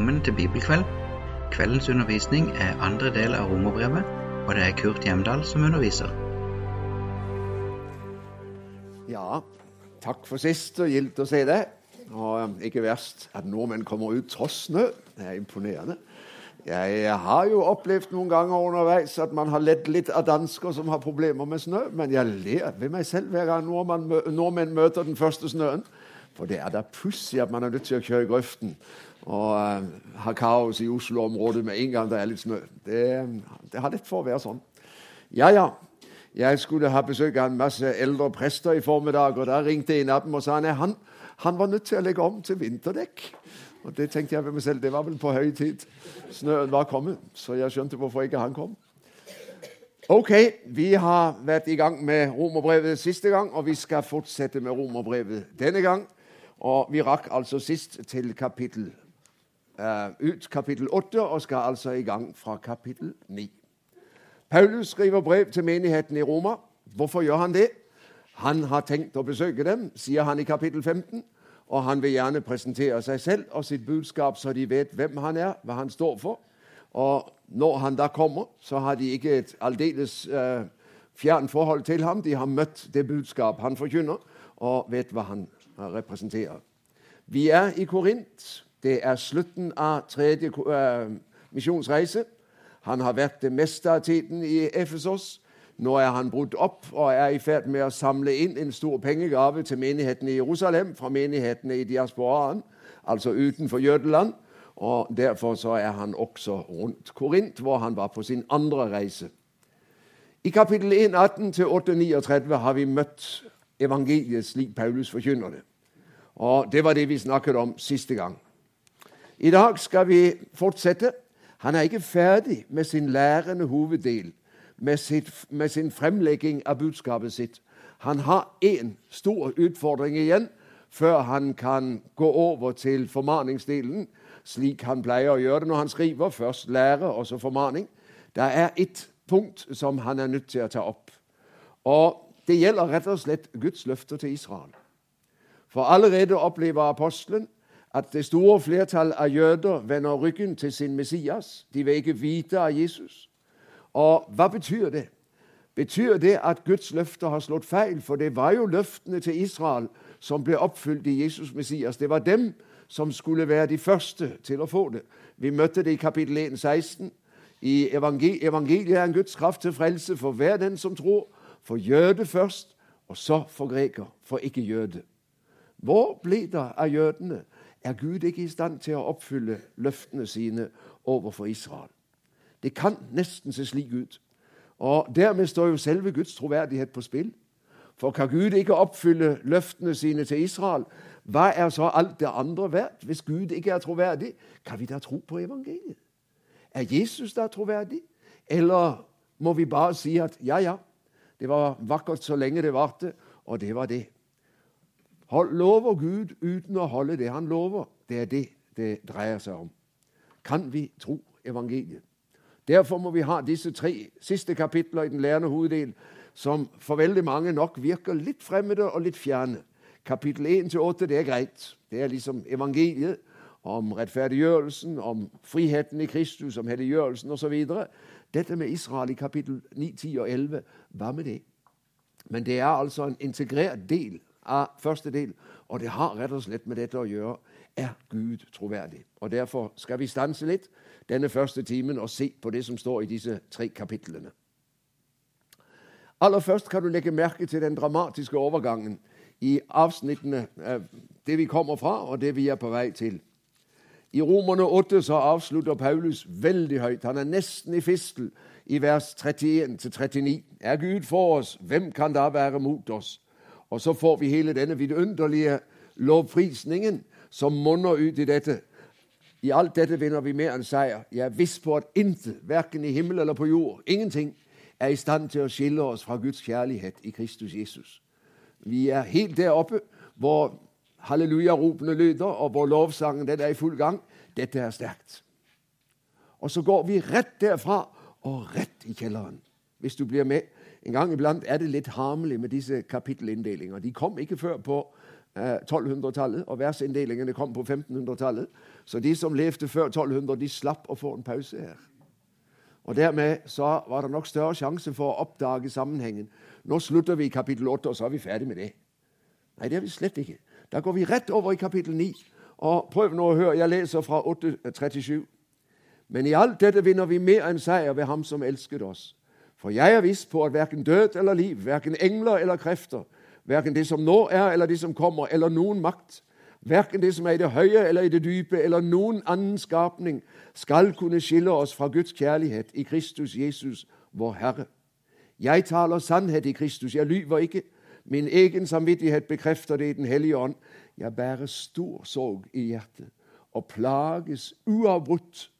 Velkommen til bibelkveld. Kveldens undervisning er andre del av romerbrevet, og det er Kurt Hjemdal som underviser. Ja, takk for sist, og gildt å se det. Og ikke verst at nordmenn kommer ut tross snø. Det er imponerende. Jeg har jo opplevd noen ganger underveis at man har ledd litt av dansker som har problemer med snø, men jeg ler ved meg selv hver gang nordmenn møter den første snøen. For det er da pussig at man er nødt til å kjøre i grøften og uh, ha kaos i Oslo-området med en gang det er litt snø. Det, det har lett for å være sånn. Ja, ja. Jeg skulle ha besøk av en masse eldre prester i formiddag, og da ringte en av dem og sa nei, han, han var nødt til å legge om til vinterdekk. Og det tenkte jeg ved meg selv, det var vel på høy tid. Snøen var kommet, så jeg skjønte hvorfor ikke han kom. Ok, vi har vært i gang med romerbrevet siste gang, og vi skal fortsette med romerbrevet denne gang. Og vi rakk altså sist til kapittel, ut kapittel 8 og skal altså i gang fra kapittel 9. Paulus skriver brev til menigheten i Roma. Hvorfor gjør han det? Han har tenkt å besøke dem, sier han i kapittel 15. Og han vil gjerne presentere seg selv og sitt budskap, så de vet hvem han er, hva han står for. Og når han da kommer, så har de ikke et aldeles uh, fjernt forhold til ham. De har møtt det budskap han forkynner, og vet hva han representerer. Vi er i Korint. Det er slutten av tredje uh, misjonsreise. Han har vært det meste av tiden i Efesos. Nå er han brutt opp og er i ferd med å samle inn en stor pengegave til menigheten i Jerusalem fra menighetene i diasporaen, altså utenfor Jødeland. Og Derfor så er han også rundt Korint, hvor han var på sin andre reise. I kapittel 1, 18-39 har vi møtt evangeliet slik Paulus forkynner det. Og Det var det vi snakket om siste gang. I dag skal vi fortsette. Han er ikke ferdig med sin lærende hoveddel, med, sitt, med sin fremlegging av budskapet sitt. Han har én stor utfordring igjen før han kan gå over til formaningsdelen, slik han pleier å gjøre det når han skriver. Først lære, og så formaning. Det er ett punkt som han er nødt til å ta opp. Og Det gjelder rett og slett Guds løfter til Israel. For allerede opplever apostelen at det store flertall av jøder vender ryggen til sin Messias. De vil ikke vite av Jesus. Og hva betyr det? Betyr det at Guds løfter har slått feil? For det var jo løftene til Israel som ble oppfylt i Jesus Messias. Det var dem som skulle være de første til å få det. Vi møtte det i kapittel 1, 16. I evangeliet er en Guds kraft til frelse for hver den som tror. For jøde først, og så for greker, for ikke jøde. Hvor blir det av jødene? Er Gud ikke i stand til å oppfylle løftene sine overfor Israel? Det kan nesten se slik ut. Og Dermed står jo selve Guds troverdighet på spill. For kan Gud ikke oppfylle løftene sine til Israel, hva er så alt det andre verdt? Hvis Gud ikke er troverdig, kan vi da tro på evangeliet? Er Jesus da troverdig? Eller må vi bare si at ja, ja, det var vakkert så lenge det varte, og det var det. Lover Gud uten å holde det han lover. Det er det det dreier seg om. Kan vi tro evangeliet? Derfor må vi ha disse tre siste kapitler i den lærende hoveddel, som for veldig mange nok virker litt fremmede og litt fjerne. Kapittel 1-8 det er greit. Det er liksom evangeliet om rettferdiggjørelsen, om friheten i Kristus, om helliggjørelsen osv. Dette med Israel i kapittel 9, 10 og 11, hva med det? Men det er altså en integrert del av første del, og det har rett og slett med dette å gjøre. Er Gud troverdig? Og Derfor skal vi stanse litt denne første timen og se på det som står i disse tre kapitlene. Aller først kan du legge merke til den dramatiske overgangen i avsnittene, eh, det vi kommer fra, og det vi er på vei til. I Romerne 8 så avslutter Paulus veldig høyt. Han er nesten i fistel i vers 31-39. Er Gud for oss, hvem kan da være mot oss? Og så får vi hele denne vidunderlige lovprisningen som monner ut i dette. I alt dette vinner vi mer enn seier. Jeg er viss på at intet, verken i himmel eller på jord, ingenting, er i stand til å skille oss fra Guds kjærlighet i Kristus Jesus. Vi er helt der oppe hvor halleluja-ropene lyder, og hvor lovsangen den er i full gang. Dette er sterkt. Og så går vi rett derfra og rett i kjelleren. Hvis du blir med. En gang iblant er det litt harmelig med disse kapittelinndelingene. De kom ikke før på 1200-tallet, og versinndelingene kom på 1500-tallet. Så de som levde før 1200, de slapp å få en pause her. Og Dermed så var det nok større sjanse for å oppdage sammenhengen. Nå slutter vi i kapittel 8, og så er vi ferdig med det. Nei, det er vi slett ikke. Da går vi rett over i kapittel 9. Og prøv nå å høre. Jeg leser fra 8.37. Men i alt dette vinner vi mer enn seier ved Ham som elsket oss. For jeg er viss på at verken død eller liv, verken engler eller krefter, verken det som nå er eller det som kommer, eller noen makt, verken det som er i det høye eller i det dype, eller noen annen skapning, skal kunne skille oss fra Guds kjærlighet i Kristus Jesus, vår Herre. Jeg taler sannhet i Kristus, jeg lyver ikke. Min egen samvittighet bekrefter det i Den hellige ånd. Jeg bærer stor sorg i hjertet og plages uavbrutt.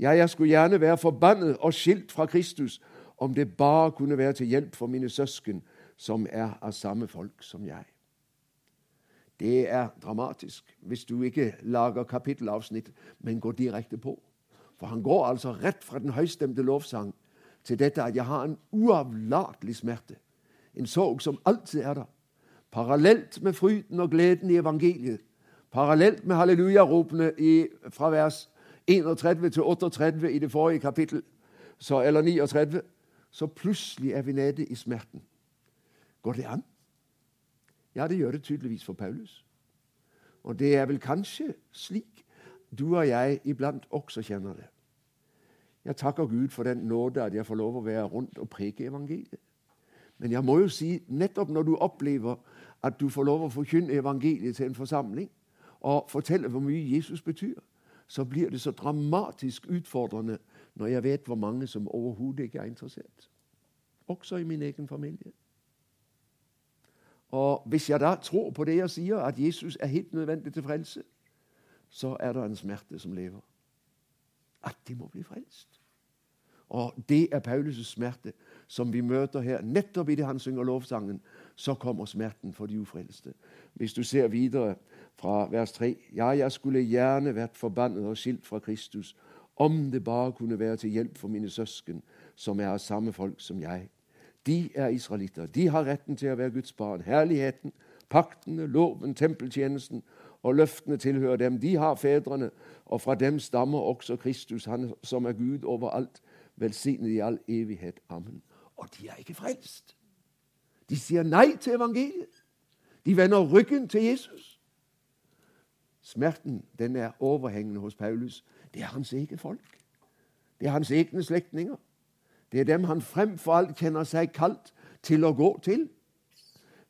Ja, jeg skulle gjerne være forbannet og skilt fra Kristus om det bare kunne være til hjelp for mine søsken, som er av samme folk som jeg. Det er dramatisk hvis du ikke lager kapittelavsnitt, men går direkte på. For han går altså rett fra den høystemte lovsang til dette at jeg har en uavlatelig smerte. En sorg som alltid er der. Parallelt med fryden og gleden i evangeliet. Parallelt med hallelujaropene fra vers 31 til 38 i det forrige kapittel, så, eller 39, så plutselig er vi nede i smerten. Går det an? Ja, det gjør det tydeligvis for Paulus. Og det er vel kanskje slik du og jeg iblant også kjenner det. Jeg takker Gud for den nåde at jeg får lov å være rundt og preke evangeliet. Men jeg må jo si, nettopp når du opplever at du får lov å forkynne evangeliet til en forsamling, og fortelle hvor mye Jesus betyr, så blir det så dramatisk utfordrende når jeg vet hvor mange som overhodet ikke er interessert. Også i min egen familie. Og Hvis jeg da tror på det jeg sier, at Jesus er helt nødvendig til frelse, så er det en smerte som lever. At de må bli frelst. Og Det er Paulus' smerte som vi møter her. Nettopp idet han synger lovsangen, så kommer smerten for de ufrelste. Hvis du ser videre fra vers 3.: Ja, jeg skulle gjerne vært forbannet og skilt fra Kristus, om det bare kunne være til hjelp for mine søsken, som er av samme folk som jeg. De er israelitter. De har retten til å være Guds barn. Herligheten, paktene, loven, tempeltjenesten og løftene tilhører dem. De har fedrene, og fra dem stammer også Kristus, han som er Gud overalt, velsignet i all evighet. Amen. Og de er ikke frelst. De sier nei til evangeliet. De vender ryggen til Jesus. Smerten den er overhengende hos Paulus. Det er hans eget folk. Det er hans egne slektninger. Det er dem han fremfor alt kjenner seg kalt til å gå til.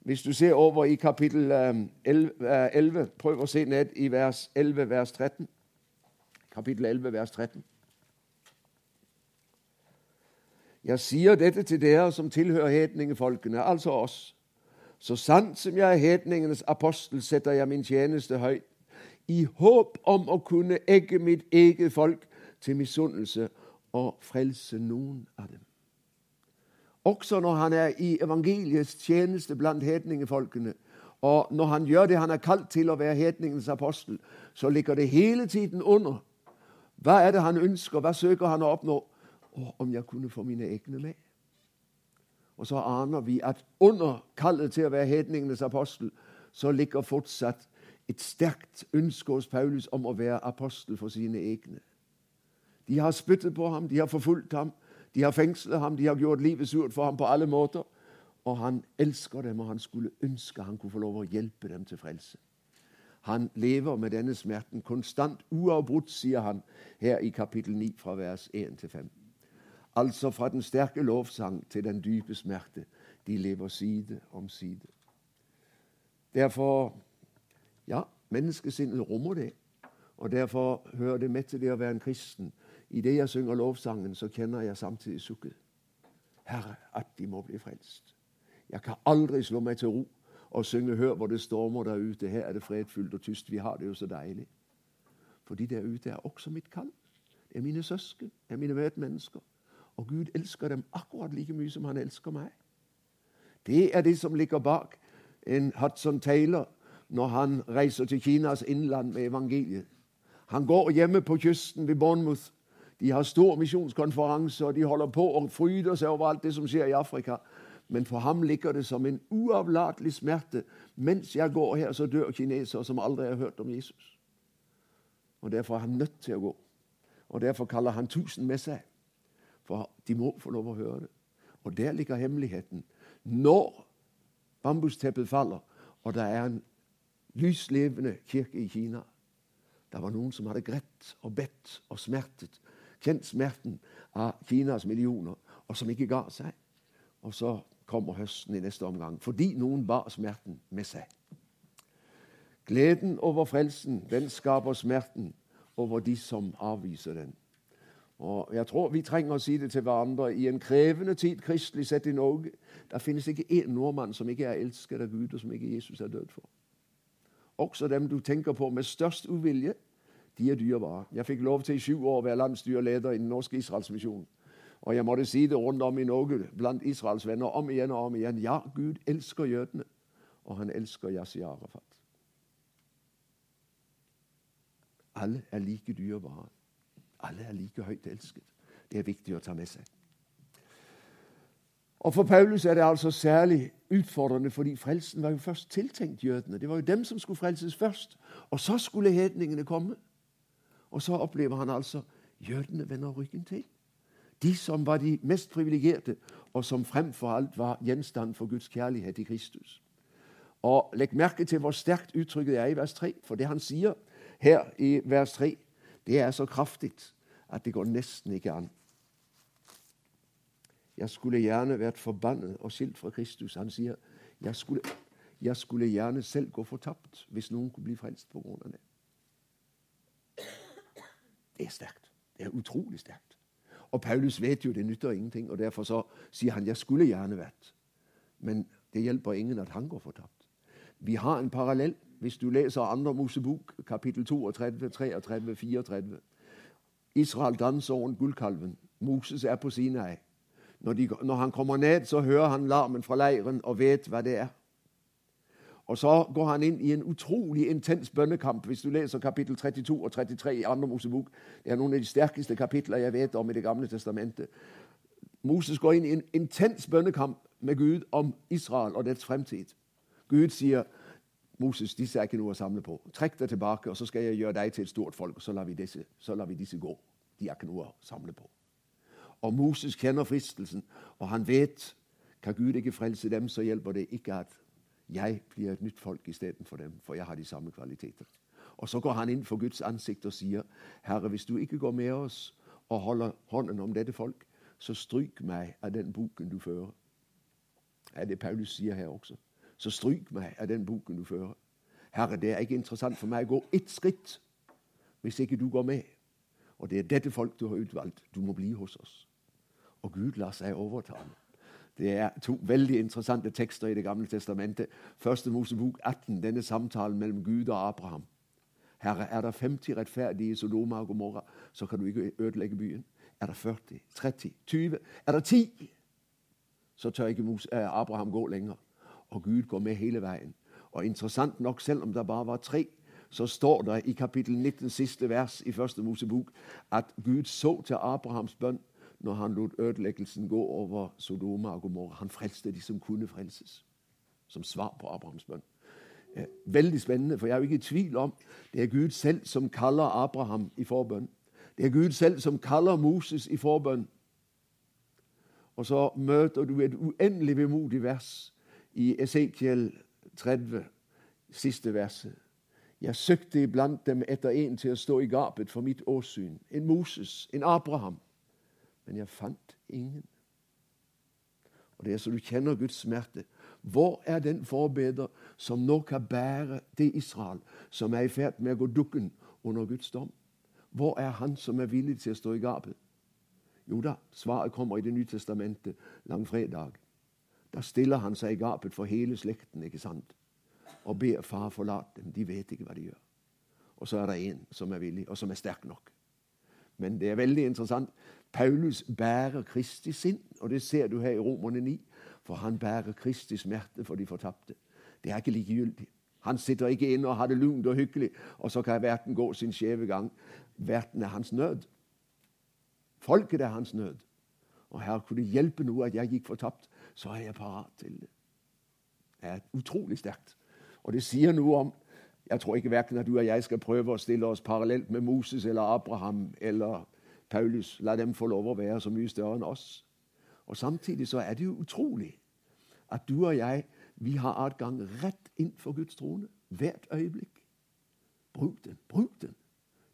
Hvis du ser over i kapittel 11, eh, prøv å se ned i vers 11, vers 13. Kapittel 11, vers 13. Jeg sier dette til dere som tilhører hedningefolkene, altså oss. Så sant som jeg er hedningenes apostel, setter jeg min tjeneste høyt, i håp om å kunne egge mitt eget folk til misunnelse og frelse noen av dem. Også når han er i evangeliets tjeneste blant hedningefolkene, og når han gjør det han er kalt til å være hedningens apostel, så ligger det hele tiden under. Hva er det han ønsker? Hva søker han å oppnå? Og om jeg kunne få mine egne med. Og så aner vi at under kallet til å være hedningenes apostel så ligger fortsatt et sterkt ønske hos Paulus om å være apostel for sine egne. De har spyttet på ham, de har forfulgt ham, de har fengslet ham, de har gjort livet surt for ham på alle måter. Og han elsker dem, og han skulle ønske han kunne få lov å hjelpe dem til frelse. Han lever med denne smerten konstant, uavbrutt, sier han her i kapittel 9 fra vers 1 til 5. Altså fra den sterke lovsang til den dype smerte. De lever side om side. Derfor Ja, menneskesinnet rommer det. Og derfor hører det med til det å være en kristen. I det jeg synger lovsangen, så kjenner jeg samtidig sukket. Herre, at de må bli frelst. Jeg kan aldri slå meg til ro og synge 'Hør hvor det stormer der ute'. Her er det fredfullt og tyst. Vi har det jo så deilig. For de der ute er også mitt kall. Det er mine søsken, det er mine medmennesker. Og Gud elsker dem akkurat like mye som han elsker meg. Det er det som ligger bak en Hudson Taylor når han reiser til Kinas innland med evangeliet. Han går hjemme på kysten ved Bournemouth. De har stor misjonskonferanse, og de holder på og fryder seg over alt det som skjer i Afrika. Men for ham ligger det som en uavlatelig smerte. Mens jeg går her, så dør kinesere som aldri har hørt om Jesus. Og Derfor er han nødt til å gå. Og Derfor kaller han tusen med seg. For de må få lov å høre det. Og der ligger hemmeligheten. Når bambusteppet faller, og det er en lyslevende kirke i Kina Det var noen som hadde grett og bedt og smertet, kjent smerten av Kinas millioner, og som ikke ga seg. Og så kommer høsten i neste omgang, fordi noen bar smerten med seg. Gleden over frelsen, den skaper smerten over de som avviser den. Og jeg tror Vi trenger å si det til hverandre i en krevende tid kristelig sett i Norge. Der finnes ikke én nordmann som ikke er elsket av Gud, og som ikke Jesus er død for. Også dem du tenker på med størst uvilje, de er dyrebare. Jeg fikk lov til i sju år å være landsstyreleder i Den norske Israelsmisjonen. Og jeg måtte si det rundt om i Norge blant Israels venner om igjen og om igjen. Ja, Gud elsker jødene, og han elsker Yasi Arafat. Alle er like dyrebare. Alle er like høyt elsket. Det er viktig å ta med seg. Og For Paulus er det altså særlig utfordrende, fordi frelsen var jo først tiltenkt jødene. Det var jo dem som skulle frelses først. Og så skulle hedningene komme. Og så opplever han altså jødene vender ryggen til. De som var de mest privilegerte, og som fremfor alt var gjenstand for Guds kjærlighet i Kristus. Og Legg merke til hvor sterkt uttrykket er i vers 3. For det han sier her i vers 3, det er så kraftig at det går nesten ikke an. Jeg skulle gjerne vært forbannet og skilt fra Kristus. Han sier jeg skulle, jeg skulle gjerne selv gå fortapt hvis noen kunne bli frelst på grunn av det. Det er sterkt. Det er utrolig sterkt. Og Paulus vet jo det nytter ingenting, og derfor så sier han jeg skulle gjerne vært. Men det hjelper ingen at han går fortapt. Vi har en parallell hvis du leser andre Mosebok, kapittel 32, 33, 34. Israel danser rundt gullkalven. Moses er på Sinai. Når, de, når han kommer ned, så hører han larmen fra leiren og vet hva det er. Og så går han inn i en utrolig intens bønnekamp. Hvis du leser kapittel 32 og 33 i andre Mosebok, det er noen av de sterkeste kapitler jeg vet om i Det gamle testamentet. Moses går inn i en intens bønnekamp med Gud om Israel og dets fremtid. Gud sier, 'Moses, disse er ikke noe å samle på. Trekk deg tilbake, og så skal jeg gjøre deg til et stort folk.' og Så lar vi disse, lar vi disse gå. De er ikke noe å samle på. Og Moses kjenner fristelsen, og han vet kan Gud ikke frelse dem, så hjelper det ikke at jeg blir et nytt folk istedenfor dem, for jeg har de samme kvaliteter. Og Så går han inn for Guds ansikt og sier, 'Herre, hvis du ikke går med oss og holder hånden om dette folk, så stryk meg av den boken du fører.' Det er det Paulus sier her også. Så stryk meg av den boken du fører. Herre, det er ikke interessant for meg å gå ett skritt hvis ikke du går med. Og det er dette folk du har utvalgt. Du må bli hos oss. Og Gud lar seg overtale. Det er to veldig interessante tekster i Det gamle testamentet. Første Mosebok 18, denne samtalen mellom Gud og Abraham. Herre, er det 50 rettferdige i Sodoma og Gomorra, så kan du ikke ødelegge byen. Er det 40, 30, 20, er det 10, så tør ikke Abraham gå lenger. Og Gud går med hele veien. Og interessant nok, selv om det bare var tre, så står det i kapittel 19, siste vers i første Mosebok, at Gud så til Abrahams bønn når han lot ødeleggelsen gå over Sodoma og Gomorra. Han frelste de som kunne frelses, som svar på Abrahams bønn. Veldig spennende, for jeg er jo ikke i tvil om det er Gud selv som kaller Abraham i forbønn. Det er Gud selv som kaller Moses i forbønn. Og så møter du et uendelig vemodig vers i Esekiel 30, siste verset. Jeg søkte iblant dem etter en til å stå i gapet for mitt åsyn. En Moses, en Abraham men jeg fant ingen. Og Det er så du kjenner Guds smerte. Hvor er den forbeder som nå kan bære det Israel som er i ferd med å gå dukken under Guds dom? Hvor er han som er villig til å stå i gapet? Jo da, svaret kommer i Det nye testamentet langfredag. Da stiller han seg i gapet for hele slekten ikke sant? og ber far forlate dem. De vet ikke hva de gjør. Og så er det en som er villig, og som er sterk nok. Men det er veldig interessant. Paulus bærer Kristi sinn, og det ser du her i Romerne 9. For han bærer Kristi smerte for de fortapte. Det er ikke likegyldig. Han sitter ikke inne og har det lunt og hyggelig, og så kan verden gå sin skjeve gang. Verden er hans nød. Folket er hans nød. Og her kunne det hjelpe noe at jeg gikk fortapt, så er jeg parat til det. Det er utrolig sterkt. Og det sier noe om Jeg tror ikke verken at du og jeg skal prøve å stille oss parallelt med Moses eller Abraham eller Paulus. La dem få lov å være så mye større enn oss. Og Samtidig så er det jo utrolig at du og jeg vi har adgang rett inn for Guds trone hvert øyeblikk. Bruk den. Bruk den.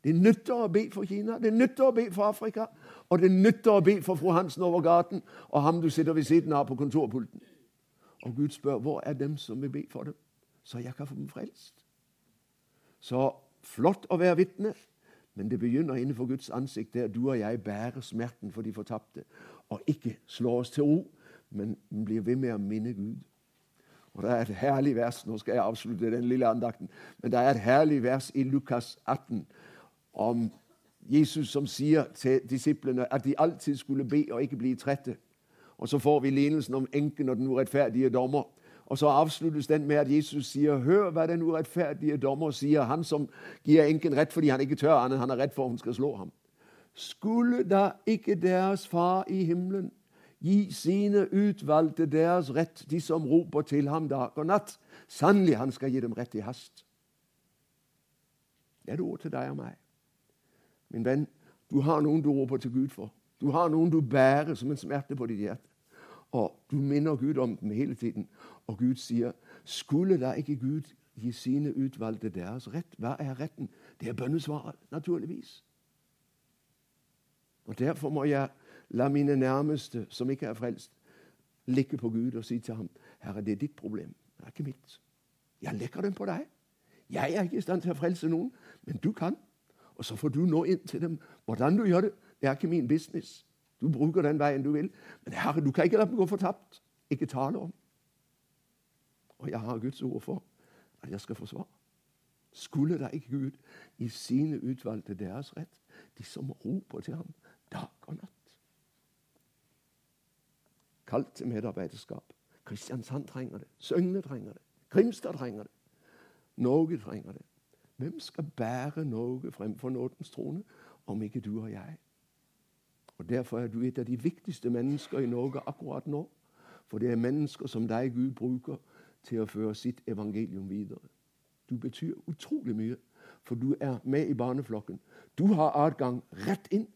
Det nytter å be for Kina, det nytter å be for Afrika, og det nytter å be for fru Hansen over gaten og ham du sitter ved siden av på kontorpulten. Og Gud spør hvor er dem som vil be for dem, så jeg kan få dem frelst. Så flott å være vitne, men det begynner innenfor Guds ansikt, der du og jeg bærer smerten for de fortapte, og ikke slår oss til ro, men blir ved med å minne Gud. Og Det er et herlig vers nå skal jeg avslutte den lille andakten, men det er et herlig vers i Lukas 18 om Jesus som sier til disiplene at de alltid skulle be og ikke bli trette. Og Så får vi lignelsen om enken og den urettferdige dommer. Og Så avsluttes den med at Jesus sier, 'Hør hva den urettferdige dommer sier.' Han som gir enken rett fordi han ikke tør annet, han er redd for hun skal slå ham. Skulle da ikke deres far i himmelen gi sine utvalgte deres rett, de som roper til ham dag og natt? Sannelig, han skal gi dem rett i hast. Det er et ord til deg og meg. Min venn, du har noen du roper til Gud for. Du har noen du bærer som en smerte på ditt hjerte. Og du minner Gud om dem hele tiden. Og Gud sier, skulle da ikke Gud gi sine utvalgte deres rett? Hva er retten? Det er bønnesvaret, naturligvis. Og Derfor må jeg la mine nærmeste, som ikke er frelst, ligge på Gud og si til ham, 'Herre, det er ditt problem, det er ikke mitt.' Jeg legger dem på deg. Jeg er ikke i stand til å frelse noen, men du kan. Og så får du nå inn til dem. Hvordan du gjør det, det er ikke min business. Du bruker den veien du vil. Men Herre, du kan ikke la dem gå fortapt. Ikke tale om. Og jeg har Guds ord for at jeg skal forsvare. Skulle da ikke Gud i sine utvalgte deres rett, de som roper til ham dag og natt? Kalt til medarbeiderskap. Kristiansand trenger det. Søgne trenger det. Grimstad trenger det. Norge trenger det. Hvem skal bære Norge fremfor nådens trone, om ikke du og jeg? Og Derfor er du et av de viktigste mennesker i Norge akkurat nå. For det er mennesker som deg Gud bruker til å føre sitt evangelium videre. Du betyr utrolig mye, for du er med i barneflokken. Du har adgang rett inn,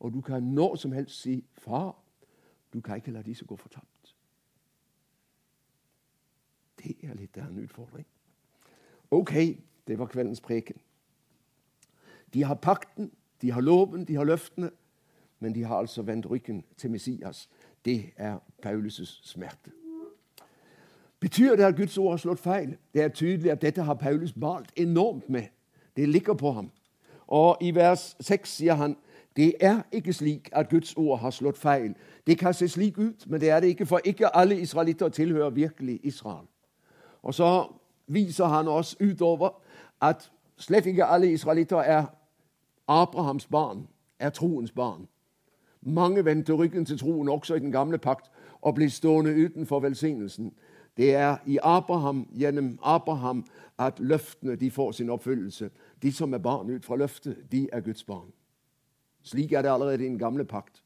og du kan når som helst si 'Far, du kan ikke la disse gå fortapt'. Det er litt av en utfordring. Ok, det var kveldens preken. De har pakten, de har loven, de har løftene, men de har altså vendt ryggen til Messias. Det er Paulus' smerte. Betyr det at Guds ord har slått feil? Det er tydelig at dette har Paulus malt enormt med. Det ligger på ham. Og i vers 6 sier han det er ikke slik at Guds ord har slått feil. Det kan se slik ut, men det er det ikke, for ikke alle israelitter tilhører virkelig Israel. Og så viser han oss utover at slett ikke alle israelitter er Abrahams barn, er troens barn. Mange vendte ryggen til troen også i den gamle pakt og ble stående utenfor velsignelsen. Det er i Abraham, gjennom Abraham at løftene de får sin oppfyllelse. De som er barn ut fra løftet, de er Guds barn. Slik er det allerede i den gamle pakt.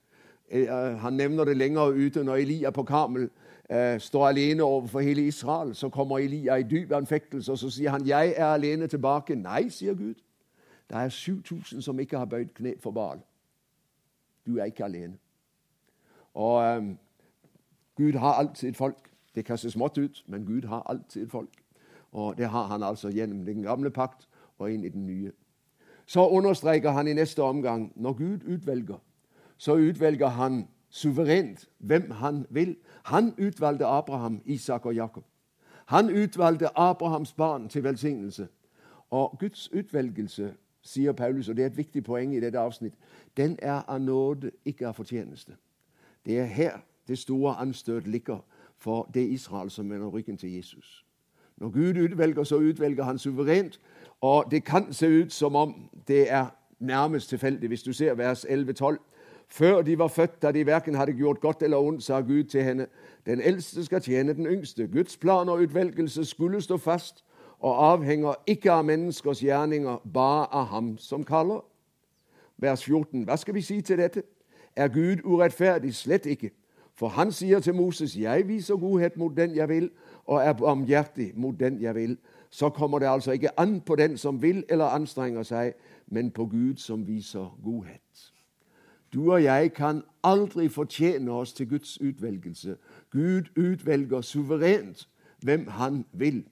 Eh, han nevner det lenger ute når Elia på Karmel eh, står alene overfor hele Israel. Så kommer Elia i dyp anfektelse, og så sier han 'Jeg er alene tilbake'. Nei, sier Gud. Det er 7000 som ikke har bøyd kne for Baal. Du er ikke alene. Og um, Gud har alltid et folk. Det kan se smått ut, men Gud har alltid et folk. Og det har han altså gjennom den gamle pakt og inn i den nye. Så understreker han i neste omgang når Gud utvelger, så utvelger han suverent hvem han vil. Han utvalgte Abraham, Isak og Jakob. Han utvalgte Abrahams barn til velsignelse. Og Guds utvelgelse sier Paulus, og det er et viktig poeng i dette avsnitt, den er av nåde, ikke av fortjeneste. Det er her det store anstøt ligger for det Israel som vender ryggen til Jesus. Når Gud utvelger, så utvelger han suverent, og det kan se ut som om det er nærmest tilfeldig. Hvis du ser vers 11-12. Før de var født, da de verken hadde gjort godt eller ondt, sa Gud til henne, den eldste skal tjene den yngste. Guds plan og utvelgelse skulle stå fast, og avhenger ikke av menneskers gjerninger, bare av ham som kaller. Vers 14. Hva skal vi si til dette? Er Gud urettferdig? Slett ikke. For han sier til Moses, 'Jeg viser godhet mot den jeg vil, og er barmhjertig mot den jeg vil.' Så kommer det altså ikke an på den som vil eller anstrenger seg, men på Gud som viser godhet. Du og jeg kan aldri fortjene oss til Guds utvelgelse. Gud utvelger suverent hvem han vil.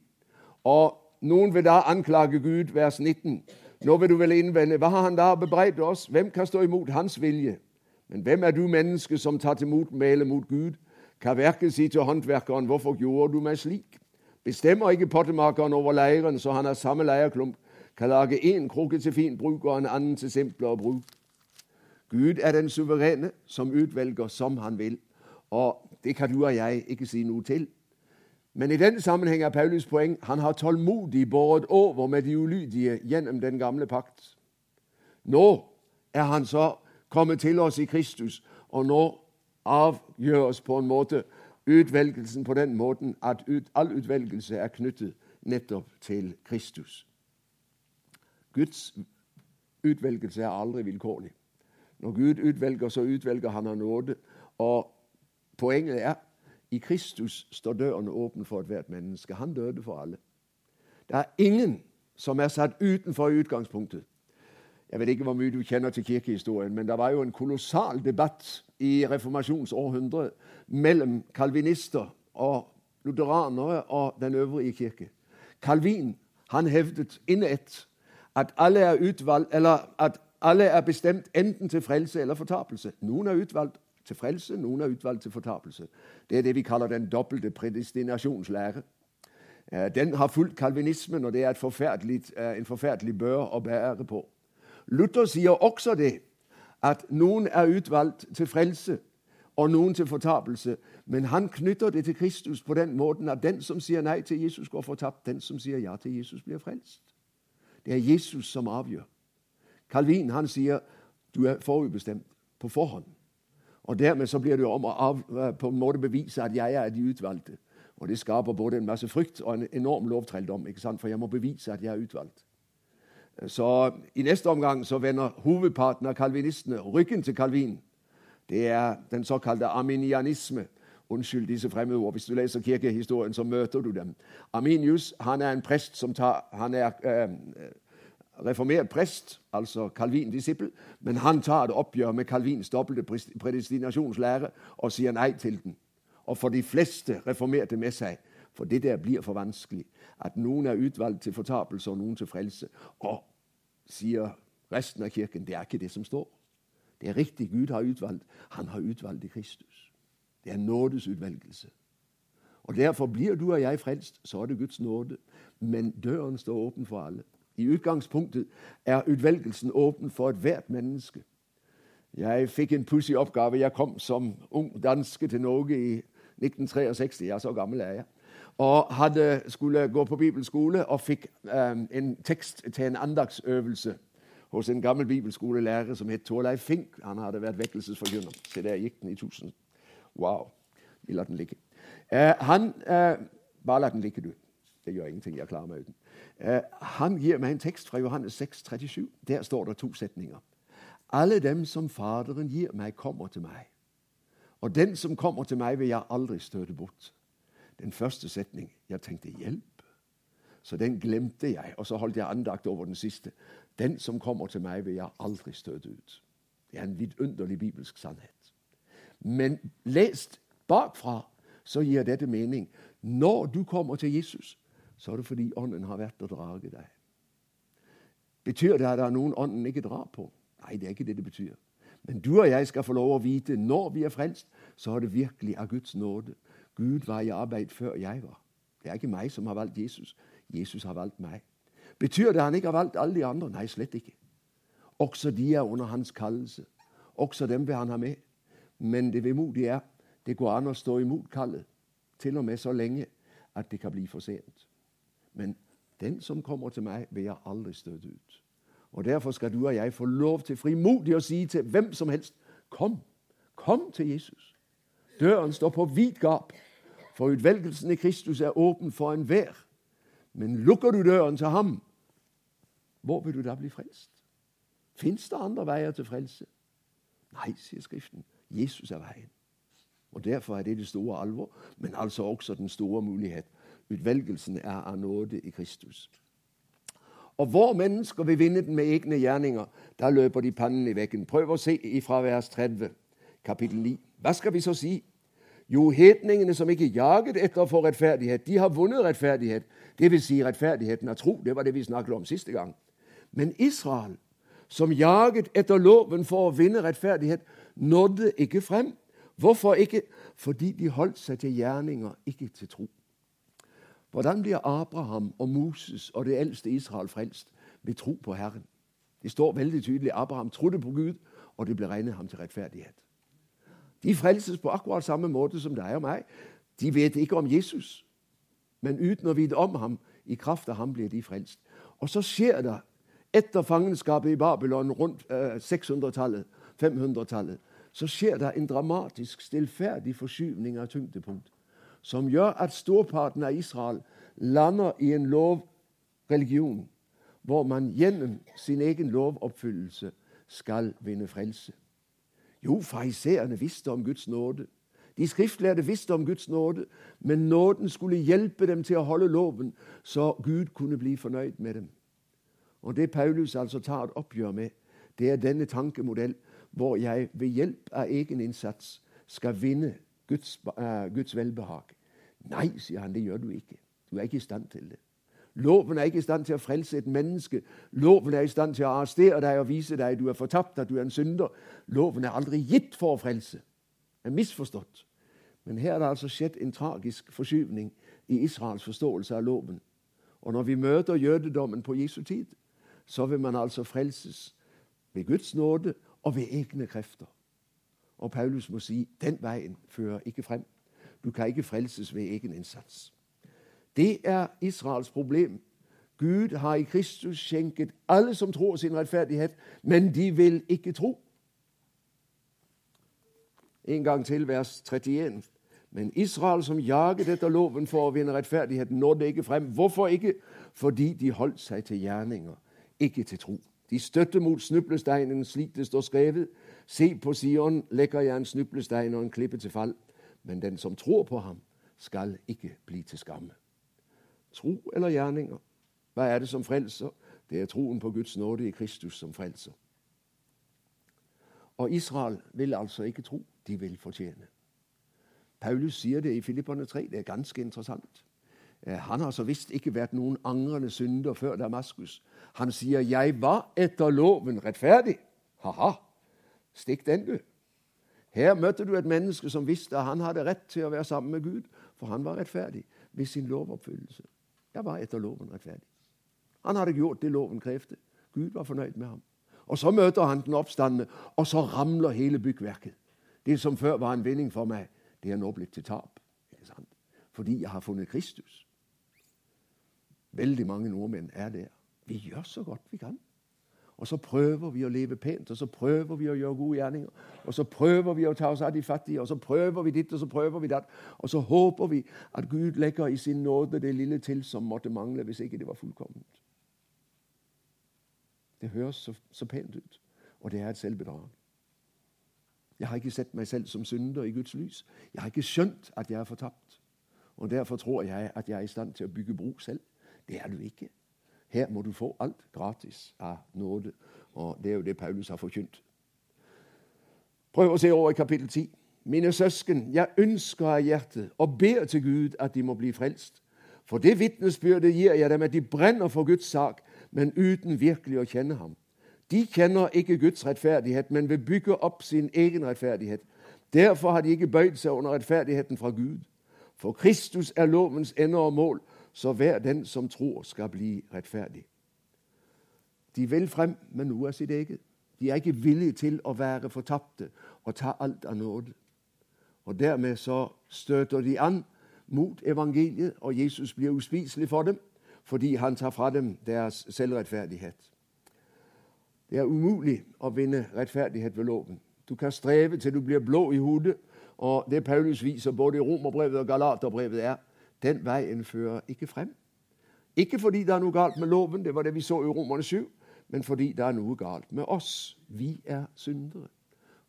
Og noen vil da anklage Gud, vers 19. Nå vil du vel innvende, hva har han da bebreidet oss? Hvem kan stå imot hans vilje? Men hvem er du, menneske, som tar til motmæle mot Gud? Kan verket si til håndverkeren, hvorfor gjorde du meg slik? Bestemmer ikke pottemakeren over leiren, så han har samme leirklump, kan lage én krukke til fin bruk og en annen til simplere bruk. Gud er den suverene som utvelger som han vil, og det kan du og jeg ikke si noe til. Men i den sammenheng er Paulus poeng han har tålmodig båret over med de ulydige gjennom den gamle pakt. Nå er han så kommet til oss i Kristus, og nå avgjøres på en måte utvelgelsen på den måten at ut, all utvelgelse er knyttet nettopp til Kristus. Guds utvelgelse er aldri vilkårlig. Når Gud utvelger, så utvelger han av nåde. Og poenget er i Kristus står døren åpen for ethvert menneske. Han døde for alle. Det er ingen som er satt utenfor i utgangspunktet. Jeg vet ikke hvor mye du kjenner til kirkehistorien, men det var jo en kolossal debatt i reformasjonsårhundret mellom kalvinister og lutheranere og den øvrige kirke. Calvin han hevdet innett at alle er utvalgt, eller at alle er bestemt enten til frelse eller fortapelse. Noen er utvalgt til frelse, noen er utvalgt til fortapelse. Det er det vi kaller den dobbelte predestinasjonslære. Eh, den har fulgt kalvinismen, og det er forferdelig, eh, en forferdelig bør å bære på. Luther sier også det, at noen er utvalgt til frelse, og noen til fortapelse. Men han knytter det til Kristus på den måten at den som sier nei til Jesus, går fortapt. Den som sier ja til Jesus, blir frelst. Det er Jesus som avgjør. Calvin han sier du er forutbestemt på forhånd. Og Dermed så blir det om å av, eh, på en måte bevise at jeg er de utvalgte. Og Det skaper både en masse frykt og en enorm lovtrelldom, for jeg må bevise at jeg er utvalgt. Så I neste omgang så vender hovedparten av kalvinistene ryggen til Calvin. Det er den såkalte arminianisme. Unnskyld disse fremmedord. Hvis du leser kirkehistorien, så møter du dem. Arminius han er en prest som tar, han er eh, reformert prest, altså Calvin-disippel, men han tar et oppgjør med Calvins dobbelte predestinasjonslære og sier nei til den. Og for de fleste reformerte med seg, for det der blir for vanskelig, at noen er utvalgt til fortapelse og noen til frelse. Og sier resten av kirken, det er ikke det som står. Det er riktig, Gud har utvalgt. Han har utvalgt i Kristus. Det er nådesutvelgelse. Og Derfor blir du og jeg frelst, så er det Guds nåde. Men døren står åpen for alle. I utgangspunktet er utvelgelsen åpen for ethvert menneske. Jeg fikk en pussig oppgave. Jeg kom som ung danske til Norge i 1963. Ja, så gammel er jeg. Og hadde, skulle gå på bibelskole og fikk um, en tekst til en andagsøvelse hos en gammel bibelskolelærer som het Torleif Fink. Han hadde vært vekkelsesforkynner. Se, der gikk den i tusen. Wow. Vi lar den ligge. Uh, han uh, Bare la den ligge, du. Det gjør ingenting. Jeg klarer meg uten. Eh, han gir meg en tekst fra Johannes 6, 37. Der står det to setninger. Alle dem som Faderen gir meg, kommer til meg. Og den som kommer til meg, vil jeg aldri støte bort. Den første setning Jeg tenkte hjelp. Så den glemte jeg, og så holdt jeg andakt over den siste. Den som kommer til meg, vil jeg aldri støte ut. Det er en vidunderlig bibelsk sannhet. Men lest bakfra så gir dette mening. Når du kommer til Jesus, så er det fordi Ånden har vært og draget deg. Betyr det at det er noen Ånden ikke drar på? Nei, det er ikke det det betyr. Men du og jeg skal få lov å vite når vi er frelst, så er det virkelig av Guds nåde. Gud var i arbeid før jeg var. Det er ikke meg som har valgt Jesus. Jesus har valgt meg. Betyr det at han ikke har valgt alle de andre? Nei, slett ikke. Også de er under hans kallelse. Også dem vil han ha med. Men det vemodige er det går an å stå imot kallet, til og med så lenge at det kan bli for sent. Men den som kommer til meg, vil jeg aldri støte ut. Og Derfor skal du og jeg få lov til frimodig å si til hvem som helst Kom, kom til Jesus. Døren står på vidt gap, for utvelgelsen i Kristus er åpen for enhver. Men lukker du døren til ham, hvor vil du da bli frelst? Fins det andre veier til frelse? Nei, sier Skriften. Jesus er veien. Og Derfor er det det store alvor, men altså også den store mulighet. Utvelgelsen er av nåde i Kristus. Og hvor mennesker vil vinne den med egne gjerninger, da løper de pannen i veggen. Prøv å se ifra vers 30, kapittel 9. Hva skal vi så si? Jo, hedningene som ikke jaget etter å få rettferdighet, de har vunnet rettferdighet. Det vil si rettferdigheten av tro. Det var det vi snakket om siste gang. Men Israel, som jaget etter loven for å vinne rettferdighet, nådde ikke frem. Hvorfor ikke? Fordi de holdt seg til gjerninger, ikke til tro. Hvordan blir Abraham og Moses og det eldste Israel frelst? Ved tro på Herren. Det står veldig tydelig Abraham trodde på Gud, og det ble regnet ham til rettferdighet. De frelses på akkurat samme måte som deg og meg. De vet ikke om Jesus, men uten å vite om ham, i kraft av ham blir de frelst. Og så skjer det etter fangenskapet i Babylon rundt 600-tallet, eh, 500-tallet, så skjer det en dramatisk, stillferdig forskyvning av tyngdepunkt som gjør at storparten av Israel lander i en lovreligion hvor man gjennom sin egen lovoppfyllelse skal vinne frelse. Jo, fariseerne visste om Guds nåde. De skriftlærde visste om Guds nåde, men nåden skulle hjelpe dem til å holde loven, så Gud kunne bli fornøyd med dem. Og Det Paulus altså tar et oppgjør med, det er denne tankemodell hvor jeg ved hjelp av egen innsats skal vinne Guds, uh, Guds velbehag. Nei, sier han, det gjør du ikke. Du er ikke i stand til det. Loven er ikke i stand til å frelse et menneske. Loven er i stand til å arrestere deg og vise deg du er fortapt, at du er en synder. Loven er aldri gitt for å frelse. Det er misforstått. Men her er det altså skjedd en tragisk forskyvning i Israels forståelse av loven. Og når vi møter jødedommen på Jesu tid, så vil man altså frelses ved Guds nåde og ved egne krefter. Og Paulus må si den veien fører ikke frem. Du kan ikke frelses ved egen innsats. Det er Israels problem. Gud har i Kristus skjenket alle som tror sin rettferdighet, men de vil ikke tro. En gang til, vers 31. Men Israel, som jaget etter loven for å vinne rettferdigheten, nådde ikke frem. Hvorfor ikke? Fordi de holdt seg til gjerninger, ikke til tro. De støtte mot snublesteinen, slik det står skrevet. Se, på Sion legger jeg en snublestein og en klippe til fall. Men den som tror på ham, skal ikke bli til skamme. Tro eller gjerninger? Hva er det som frelser? Det er troen på Guds nåde i Kristus som frelser. Og Israel vil altså ikke tro, de vil fortjene. Paulus sier det i Filipperne 3. Det er ganske interessant. Eh, han har så visst ikke vært noen angrende synder før Damaskus. Han sier 'Jeg var etter loven rettferdig'. Ha-ha. Stikk den, du. Her møtte du et menneske som visste at han hadde rett til å være sammen med Gud, for han var rettferdig ved sin lovoppfyllelse. Jeg var etter loven rettferdig. Han hadde gjort det loven krevde. Gud var fornøyd med ham. Og Så møter han den oppstandende, og så ramler hele byggverket. Det som før var en vinning for meg, det er nå blitt til tap. Fordi jeg har funnet Kristus. Veldig mange nordmenn er der. Vi gjør så godt vi kan. Og så prøver vi å leve pent, og så prøver vi å gjøre gode gjerninger. Og så prøver vi å ta oss av de fattige, og så prøver vi ditt, og så prøver vi datt. Og så håper vi at Gud legger i sin nåde det lille til som måtte mangle, hvis ikke det var fullkomment. Det høres så, så pent ut, og det er et selvbedrag. Jeg har ikke sett meg selv som synder i Guds lys. Jeg har ikke skjønt at jeg er fortapt. Og Derfor tror jeg at jeg er i stand til å bygge bro selv. Det er du ikke. Her må du få alt gratis av nåde. Og det er jo det Paulus har forkynt. Prøv å se over i kapittel 10. Mine søsken, jeg ønsker av hjertet og ber til Gud at de må bli frelst. For det vitnesbyrdet gir jeg dem at de brenner for Guds sak, men uten virkelig å kjenne ham. De kjenner ikke Guds rettferdighet, men vil bygge opp sin egen rettferdighet. Derfor har de ikke bøyd seg under rettferdigheten fra Gud. For Kristus er lovens ende og mål, så hver den som tror, skal bli rettferdig. De vil frem med noe av sitt eget. De er ikke villige til å være fortapte og ta alt av nåde. Og Dermed så støter de an mot evangeliet, og Jesus blir uspiselig for dem fordi han tar fra dem deres selvrettferdighet. Det er umulig å vinne rettferdighet ved loven. Du kan streve til du blir blå i hodet, og det Paulus viser både i Romerbrevet og Galaterbrevet, er den veien fører ikke frem. Ikke fordi det er noe galt med loven, det var det vi så i Romerne 7, men fordi det er noe galt med oss. Vi er syndere.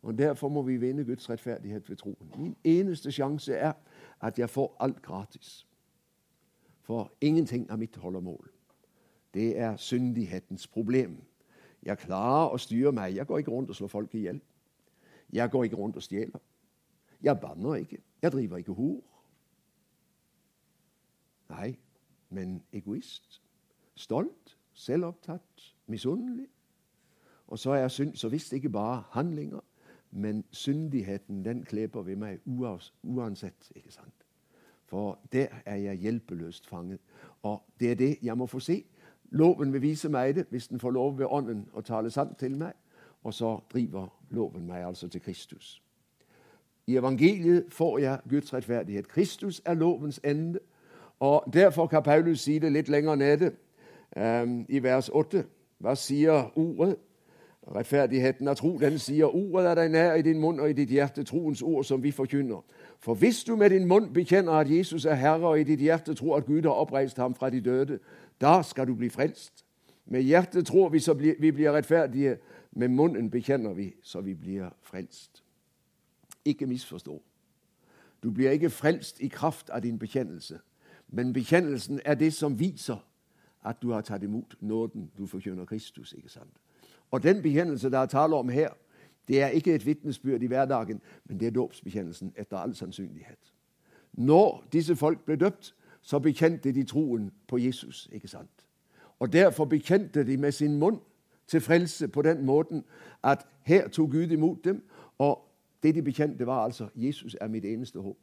Og Derfor må vi vinde Guds rettferdighet ved troen. Min eneste sjanse er at jeg får alt gratis. For ingenting er mitt holdemål. Det er syndighetens problem. Jeg klarer å styre meg. Jeg går ikke rundt og slår folk i hjel. Jeg går ikke rundt og stjeler. Jeg banner ikke. Jeg driver ikke hor. Nei, men egoist. Stolt, selvopptatt, misunnelig. Og så er synd, så visst ikke bare handlinger, men syndigheten den kleper ved meg uansett. ikke sant? For der er jeg hjelpeløst fanget. Og det er det jeg må få se. Loven vil vise meg det hvis den får lov ved Ånden å tale sant til meg. Og så driver loven meg altså til Kristus. I evangeliet får jeg Guds rettferdighet. Kristus er lovens ende. Og Derfor kan Paulus si det litt lenger nede i vers 8. Hva sier ordet? Rettferdigheten av tro, den sier ordet er deg nær i din munn og i ditt hjerte, troens ord som vi forkynner. For hvis du med din munn bekjenner at Jesus er Herre, og i ditt hjerte tror at Gud har oppreist ham fra de døde, da skal du bli frelst. Med hjertet tror vi så vi blir rettferdige, med munnen bekjenner vi så vi blir frelst. Ikke misforstå. Du blir ikke frelst i kraft av din bekjennelse, men bekjennelsen er det som viser at du har tatt imot nåden. Du forkynner Kristus. ikke sant? Og den bekjennelse det er tale om her, det er ikke et vitnesbyrd i hverdagen, men det er dåpsbekjennelsen etter all sannsynlighet. Når disse folk ble døpt, så bekjente de troen på Jesus. ikke sant? Og Derfor bekjente de med sin munn til frelse på den måten at her tok Gud imot dem. Og det de bekjente, var altså Jesus er mitt eneste håp.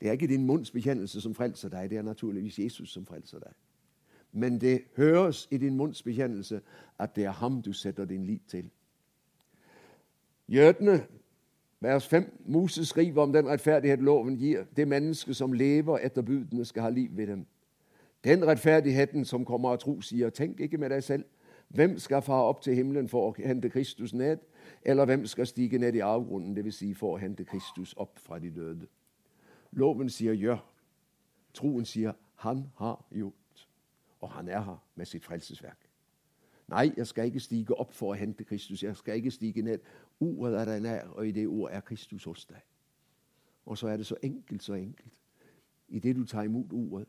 Det er ikke din munns bekjennelse som frelser deg, det er naturligvis Jesus som frelser deg. Men det høres i din munns bekjennelse at det er ham du setter din lit til. Jødene, vers 5, Moses skriver om den rettferdighet loven gir. Det menneske som lever etter budene, skal ha liv ved dem. Den rettferdigheten som kommer av tro, sier, tenk ikke med deg selv. Hvem skal fare opp til himmelen for å hente Kristus ned? Eller hvem skal stige ned i avgrunnen, dvs. Si for å hente Kristus opp fra de døde? Loven sier gjør. Troen sier han har gjort og han er her med sitt frelsesverk. Nei, jeg skal ikke stige opp for å hente Kristus. Jeg skal ikke stige ned. Ordet er deg nær, og i det ordet er Kristus hos deg. Og så er det så enkelt, så enkelt. I det du tar imot ordet,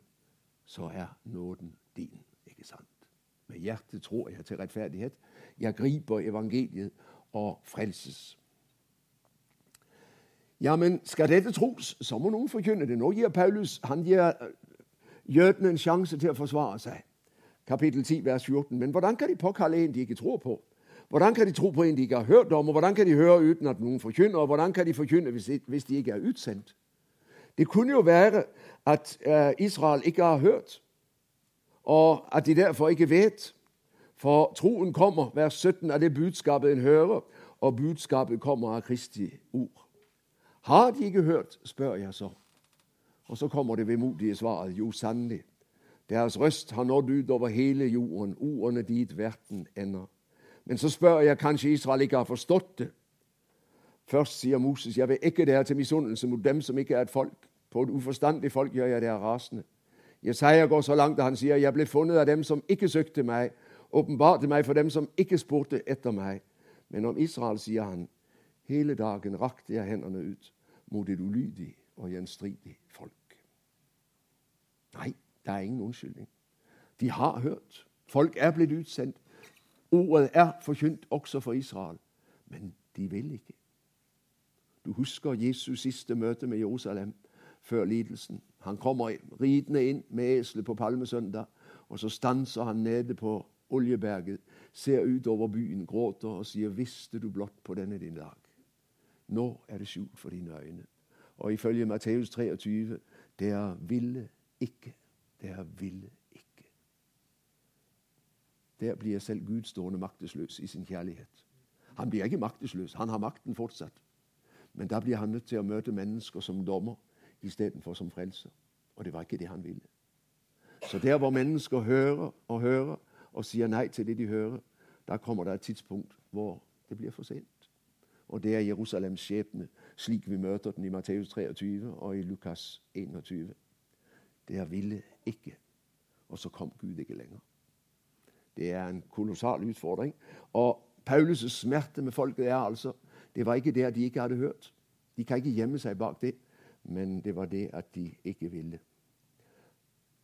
så er nåden din. Ikke sant? Med hjertet tror jeg til rettferdighet. Jeg griper evangeliet og frelses. Ja, men skal dette tros, så må noen forkynne det. Nå gir Paulus han gir jødene en sjanse til å forsvare seg. Kapittel 10, vers 14. Men hvordan kan de påkalle en de ikke tror på? Hvordan kan de tro på en de ikke har hørt om? Og hvordan kan de høre uten at noen forkynner? Og hvordan kan de forkynne hvis de, ikke er utsendt? Det kunne jo være at uh, Israel ikke har hørt, og at de derfor ikke vet. For troen kommer, vers 17, av det budskapet en hører, og budskapet kommer av Kristi ord. Har de ikke hørt, spør jeg så. Og så kommer det vemodige svaret. Jo, sannelig. Deres røst har nådd ut over hele jorden, ordene dit verden ender. Men så spør jeg, kanskje Israel ikke har forstått det? Først sier Moses, jeg vil ikke dere til misunnelse mot dem som ikke er et folk. På et uforstandig folk gjør jeg dere rasende. Jesaja går så langt at han sier, jeg ble funnet av dem som ikke søkte meg, åpenbarte meg for dem som ikke spurte etter meg. Men om Israel sier han, hele dagen rakte jeg hendene ut mot et ulydig og gjenstridig folk. Nei, det er ingen unnskyldning. De har hørt. Folk er blitt utsendt. Ordet er forkynt også for Israel. Men de vil ikke. Du husker Jesus' siste møte med Jerusalem før lidelsen. Han kommer ridende inn med eselet på palmesøndag, og så stanser han nede på Oljeberget, ser ut over byen, gråter og sier, 'Visste du blott på denne din dag?' Nå er det skjult for dine øyne. Og ifølge Matteus 23, dere ville ikke. Dere ville ikke. Der blir selv Gud stående maktesløs i sin kjærlighet. Han blir ikke maktesløs, han har makten fortsatt. Men da blir han nødt til å møte mennesker som dommer istedenfor som frelser. Og det var ikke det han ville. Så der hvor mennesker hører og hører og sier nei til det de hører, da kommer det et tidspunkt hvor det blir for sent. Og det er Jerusalems skjebne, slik vi møter den i Matteus 23 og i Lukas 21. Dere ville ikke. Og så kom Gud ikke lenger. Det er en kolossal utfordring. Og Paulus' smerte med folket er altså Det var ikke det at de ikke hadde hørt. De kan ikke gjemme seg bak det, men det var det at de ikke ville.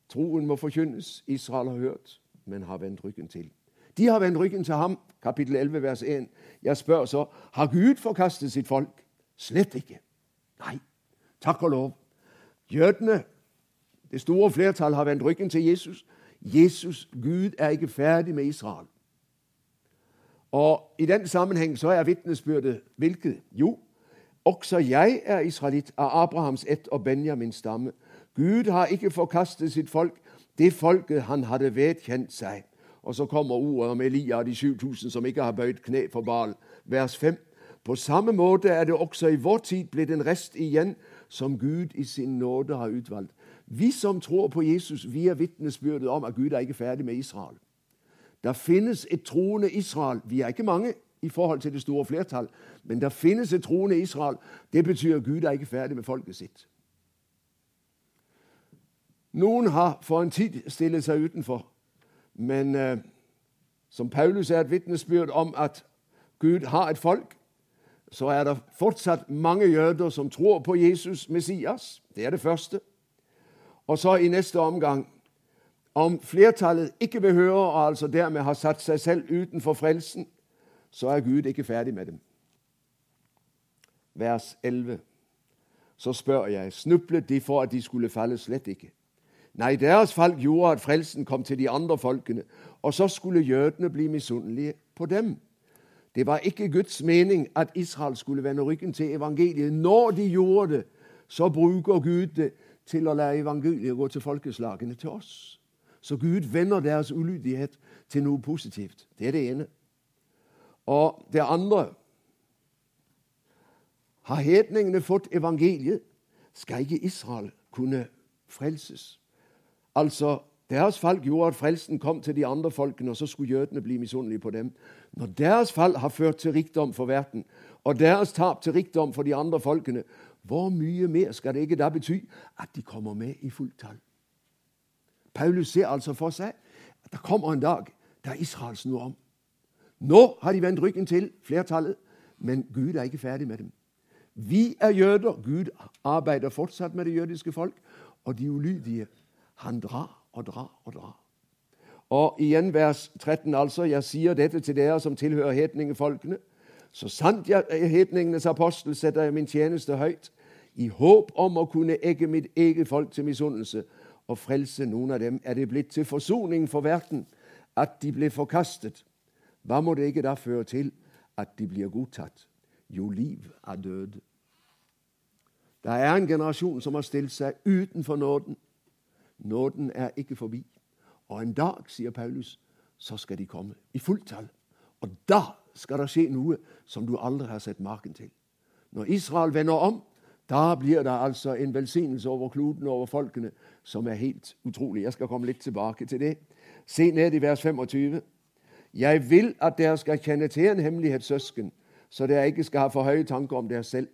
Troen må forkynnes. Israel har hørt, men har vendt ryggen til. De har vendt ryggen til ham. Kapittel 11, vers 1. Jeg spør så har Gud forkastet sitt folk. Slett ikke. Nei, takk og lov. Jødene, det store flertall, har vendt ryggen til Jesus. Jesus, Gud, er ikke ferdig med Israel. Og I den sammenheng så er vitnesbyrdet hvilket? Jo, også jeg er israelitt av Abrahams ett og Benjamins stamme. Gud har ikke forkastet sitt folk, det folket han hadde vedkjent seg. Og så kommer ordet om Elia og de 7000 som ikke har bøyd kne for Baal. Vers 5. På samme måte er det også i vår tid blitt en rest igjen som Gud i sin nåde har utvalgt. Vi som tror på Jesus, vi er vitnesbyrdet om at Gud er ikke ferdig med Israel. Der finnes et troende Israel. Vi er ikke mange i forhold til det store flertall, men der finnes et troende Israel. Det betyr at Gud er ikke ferdig med folket sitt. Noen har for en tid stillet seg utenfor, men eh, som Paulus er et vitnesbyrd om at Gud har et folk, så er det fortsatt mange jøder som tror på Jesus Messias. Det er det første. Og så i neste omgang om flertallet ikke behører, og altså dermed har satt seg selv utenfor frelsen, så er Gud ikke ferdig med dem. Vers 11. Så spør jeg, snublet de for at de skulle falle? Slett ikke. Nei, deres fall gjorde at frelsen kom til de andre folkene, og så skulle jødene bli misunnelige på dem. Det var ikke Guds mening at Israel skulle vende ryggen til evangeliet. Når de gjorde det, så bruker Gud det til å la evangeliet gå til folkeslagene, til oss. Så Gud vender deres ulydighet til noe positivt. Det er det ene. Og det andre Har hedningene fått evangeliet, skal ikke Israel kunne frelses. Altså, deres fall gjorde at frelsen kom til de andre folkene, og så skulle jødene bli misunnelige på dem. Når deres fall har ført til rikdom for verden, og deres tap til rikdom for de andre folkene, hvor mye mer skal det ikke da bety at de kommer med i fullt tall? Paulus ser altså for seg at det kommer en dag der Israel snur om. Nå har de vendt ryggen til flertallet, men Gud er ikke ferdig med dem. Vi er jøder. Gud arbeider fortsatt med det jødiske folk. Og de ulydige, han drar og drar og drar. Og igjen vers 13, altså. Jeg sier dette til dere som tilhører hedningefolkene. Så sant jeg er hetningenes apostel, setter jeg min tjeneste høyt, i håp om å kunne egge mitt eget folk til misunnelse og frelse noen av dem. Er det blitt til forsoning for verden at de ble forkastet? Hva må det ikke da føre til at de blir godtatt? Jo, liv er død. Det er en generasjon som har stilt seg utenfor nåden. Nåden er ikke forbi. Og en dag, sier Paulus, så skal de komme i fullt tall. Og da skal det skje noe som du aldri har sett maken til. Når Israel vender om, da blir det altså en velsignelse over kloden og over folkene som er helt utrolig. Jeg skal komme litt tilbake til det. Se ned i vers 25. Jeg vil at dere skal kjenne til en hemmelighet, søsken, så dere ikke skal ha for høye tanker om dere selv.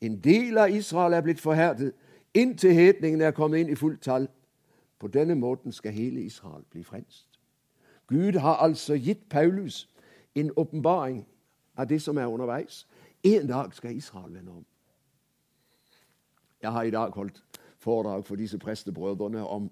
En del av Israel er blitt forherdet inntil hedningene er kommet inn i fullt tall. På denne måten skal hele Israel bli frelst. Gud har altså gitt Paulus en åpenbaring av det som er underveis. En dag skal Israel vende om. Jeg har i dag holdt foredrag for disse prestebrødrene om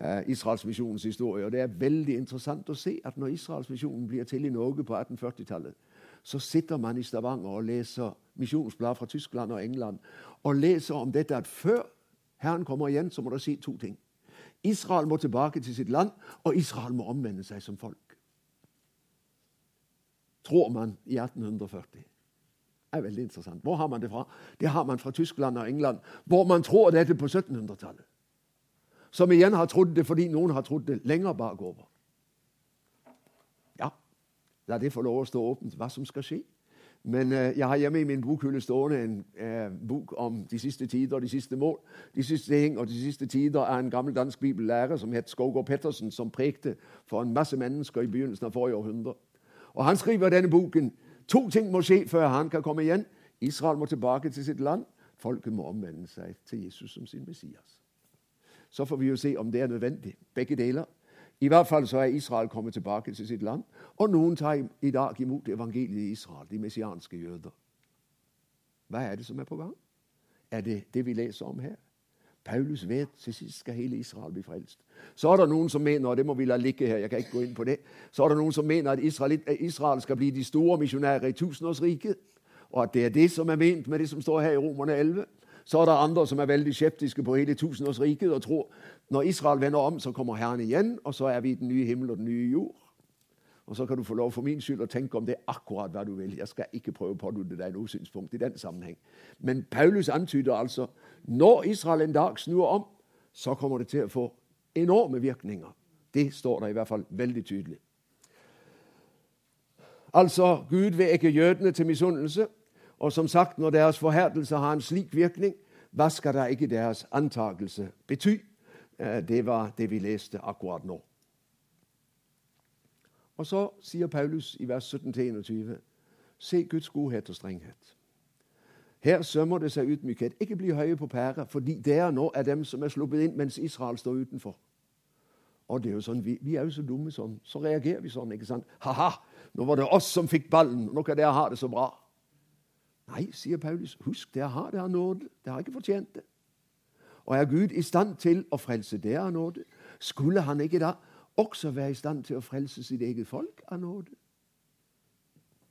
eh, Israelsmisjonens historie. og Det er veldig interessant å se at når Israelsmisjonen blir til i Norge på 1840-tallet, så sitter man i Stavanger og leser misjonsblad fra Tyskland og England og leser om dette at før Herren kommer igjen, så må det si to ting. Israel må tilbake til sitt land, og Israel må omvende seg som folk. Tror man i 1840. Det er veldig interessant. Hvor har man det fra? Det har man fra Tyskland og England, hvor man tror dette på 1700-tallet. Som igjen har trodd det fordi noen har trodd det lenger bakover. Ja, la det få lov å stå åpent hva som skal skje. Men eh, jeg har hjemme i min bokhylle stående en eh, bok om de siste tider og de siste mål. De siste ting og de siste tider er en gammel dansk bibellærer som het Skogård Pettersen, som prekte for en masse mennesker i begynnelsen av forrige århundre. Og Han skriver i denne boken to ting må skje før han kan komme igjen. Israel må tilbake til sitt land. Folket må omvende seg til Jesus som sin Messias. Så får vi jo se om det er nødvendig, begge deler. I hvert fall så er Israel kommet tilbake til sitt land, og noen tar i dag imot evangeliet i Israel, de messianske jøder. Hva er det som er på gang? Er det det vi leser om her? Paulus vet til sist skal hele Israel bli frelst. Så er det noen som mener og det må vi la ligge her, jeg kan ikke gå inn på det, så er det noen som mener at Israel, Israel skal bli de store misjonærer i tusenårsriket, og at det er det som er ment med det som står her i Romerne 11. Så er det andre som er veldig skeptiske på hele tusenårsriket og tror når Israel vender om, så kommer Herren igjen, og så er vi i den nye himmel og den nye jord. Og så kan du få lov for min skyld å tenke om det akkurat hva du vil. Jeg skal ikke prøve å pådute deg noe synspunkt i den sammenheng. Men Paulus antyder altså når Israel en dag snur om, så kommer det til å få enorme virkninger. Det står der i hvert fall veldig tydelig. Altså, Gud vil ikke jødene til misunnelse. Og som sagt, når deres forherdelse har en slik virkning, hva skal da ikke deres antakelse bety? Eh, det var det vi leste akkurat nå. Og så sier Paulus i vers 17-21.: Se Guds godhet og strenghet. Her sømmer det seg ydmykhet. Ikke bli høye på pæra, fordi dere nå er dem som er sluppet inn mens Israel står utenfor. Og det er jo sånn, vi, vi, er jo så dumme sånn. Så reagerer vi sånn. ikke sant? Ha-ha, nå var det oss som fikk ballen. Nå kan dere ha det så bra. Nei, sier Paulus, husk, dere har det av nåde. Dere har ikke fortjent det. Og er Gud i stand til å frelse det av nåde, skulle han ikke da også være i stand til å frelse sitt eget folk av nåde?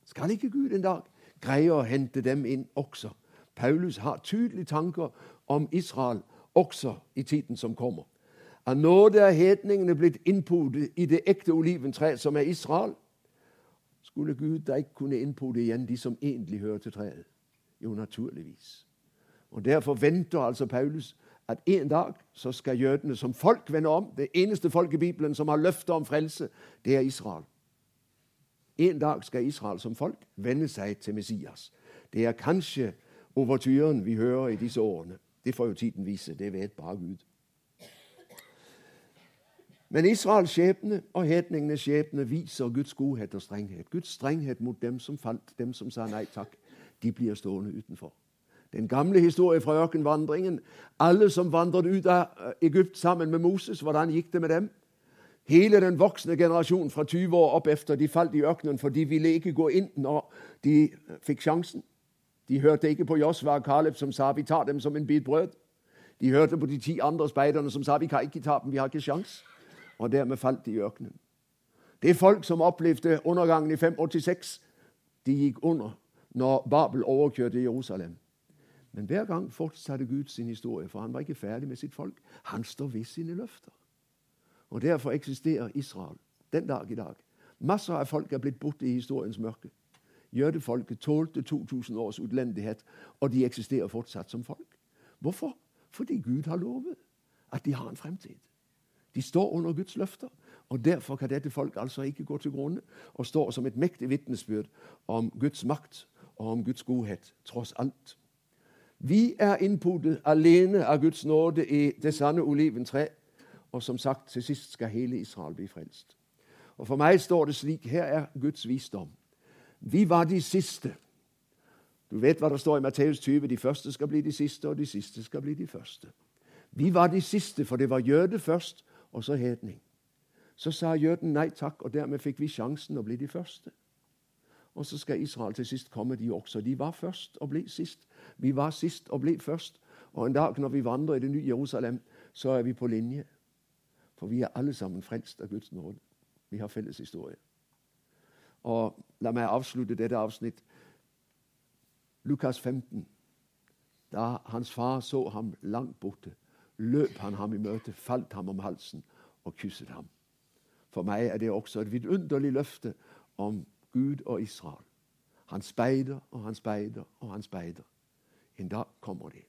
Skal ikke Gud en dag greie å hente dem inn også? Paulus har tydelige tanker om Israel også i tiden som kommer. Av nåde er hedningene blitt innpodet i det ekte oliventreet som er Israel. Skulle Gud da ikke kunne innpode igjen de som egentlig hører til treet? Jo, naturligvis. Og Derfor venter altså Paulus at en dag så skal jødene som folk vende om. Det eneste folk i Bibelen som har løfter om frelse, det er Israel. En dag skal Israel som folk vende seg til Messias. Det er kanskje overturen vi hører i disse årene. Det får jo tiden vise. Det vet bare Gud. Men Israels skjebne og hedningenes skjebne viser Guds godhet og strenghet. Guds strenghet mot dem som falt, dem som sa nei takk. De blir stående utenfor. Den gamle historien fra ørkenvandringen. Alle som vandret ut av eh, Egypt sammen med Moses, hvordan gikk det med dem? Hele den voksne generasjonen fra 20 år opp efter, de falt i ørkenen, for de ville ikke gå inn når de eh, fikk sjansen. De hørte ikke på Josva og Caleb som sa vi tar dem som en bit brød. De hørte på de ti andre speiderne som sa vi kan ikke ta dem, vi har ikke sjans. Og dermed falt de i ørkenen. Det folk som opplevde undergangen i 586, de gikk under når Babel overkjørte Jerusalem. Men hver gang fortsatte Gud sin historie, for han var ikke ferdig med sitt folk. Han står ved sine løfter. Og Derfor eksisterer Israel den dag i dag. Masser av folk er blitt borte i historiens mørke. Jødefolket tålte 2000 års utlendighet, og de eksisterer fortsatt som folk. Hvorfor? Fordi Gud har lovet at de har en fremtid. De står under Guds løfter, og derfor kan dette folk altså ikke gå til grunne og står som et mektig vitnesbyrd om Guds makt og om Guds godhet, tross alt. Vi er innpodet alene av Guds nåde i det sanne oliventre, og som sagt, til sist skal hele Israel bli frelst. Og For meg står det slik her er Guds visdom. Vi var de siste. Du vet hva det står i Matteus 20. De første skal bli de siste, og de siste skal bli de første. Vi var de siste, for det var jøde først, og så hedning. Så sa jøden nei takk, og dermed fikk vi sjansen å bli de første. Og så skal Israel til sist komme, de også. De var først og ble sist. Vi var sist og ble først. Og en dag når vi vandrer i det nye Jerusalem, så er vi på linje. For vi er alle sammen frelst av Guds nåde. Vi har felles historie. Og La meg avslutte dette avsnitt. Lukas 15. Da hans far så ham langt borte, løp han ham i møte, falt ham om halsen og kysset ham. For meg er det også et vidunderlig løfte om Gud og Israel. Han speider og han speider og han speider. En dag kommer de.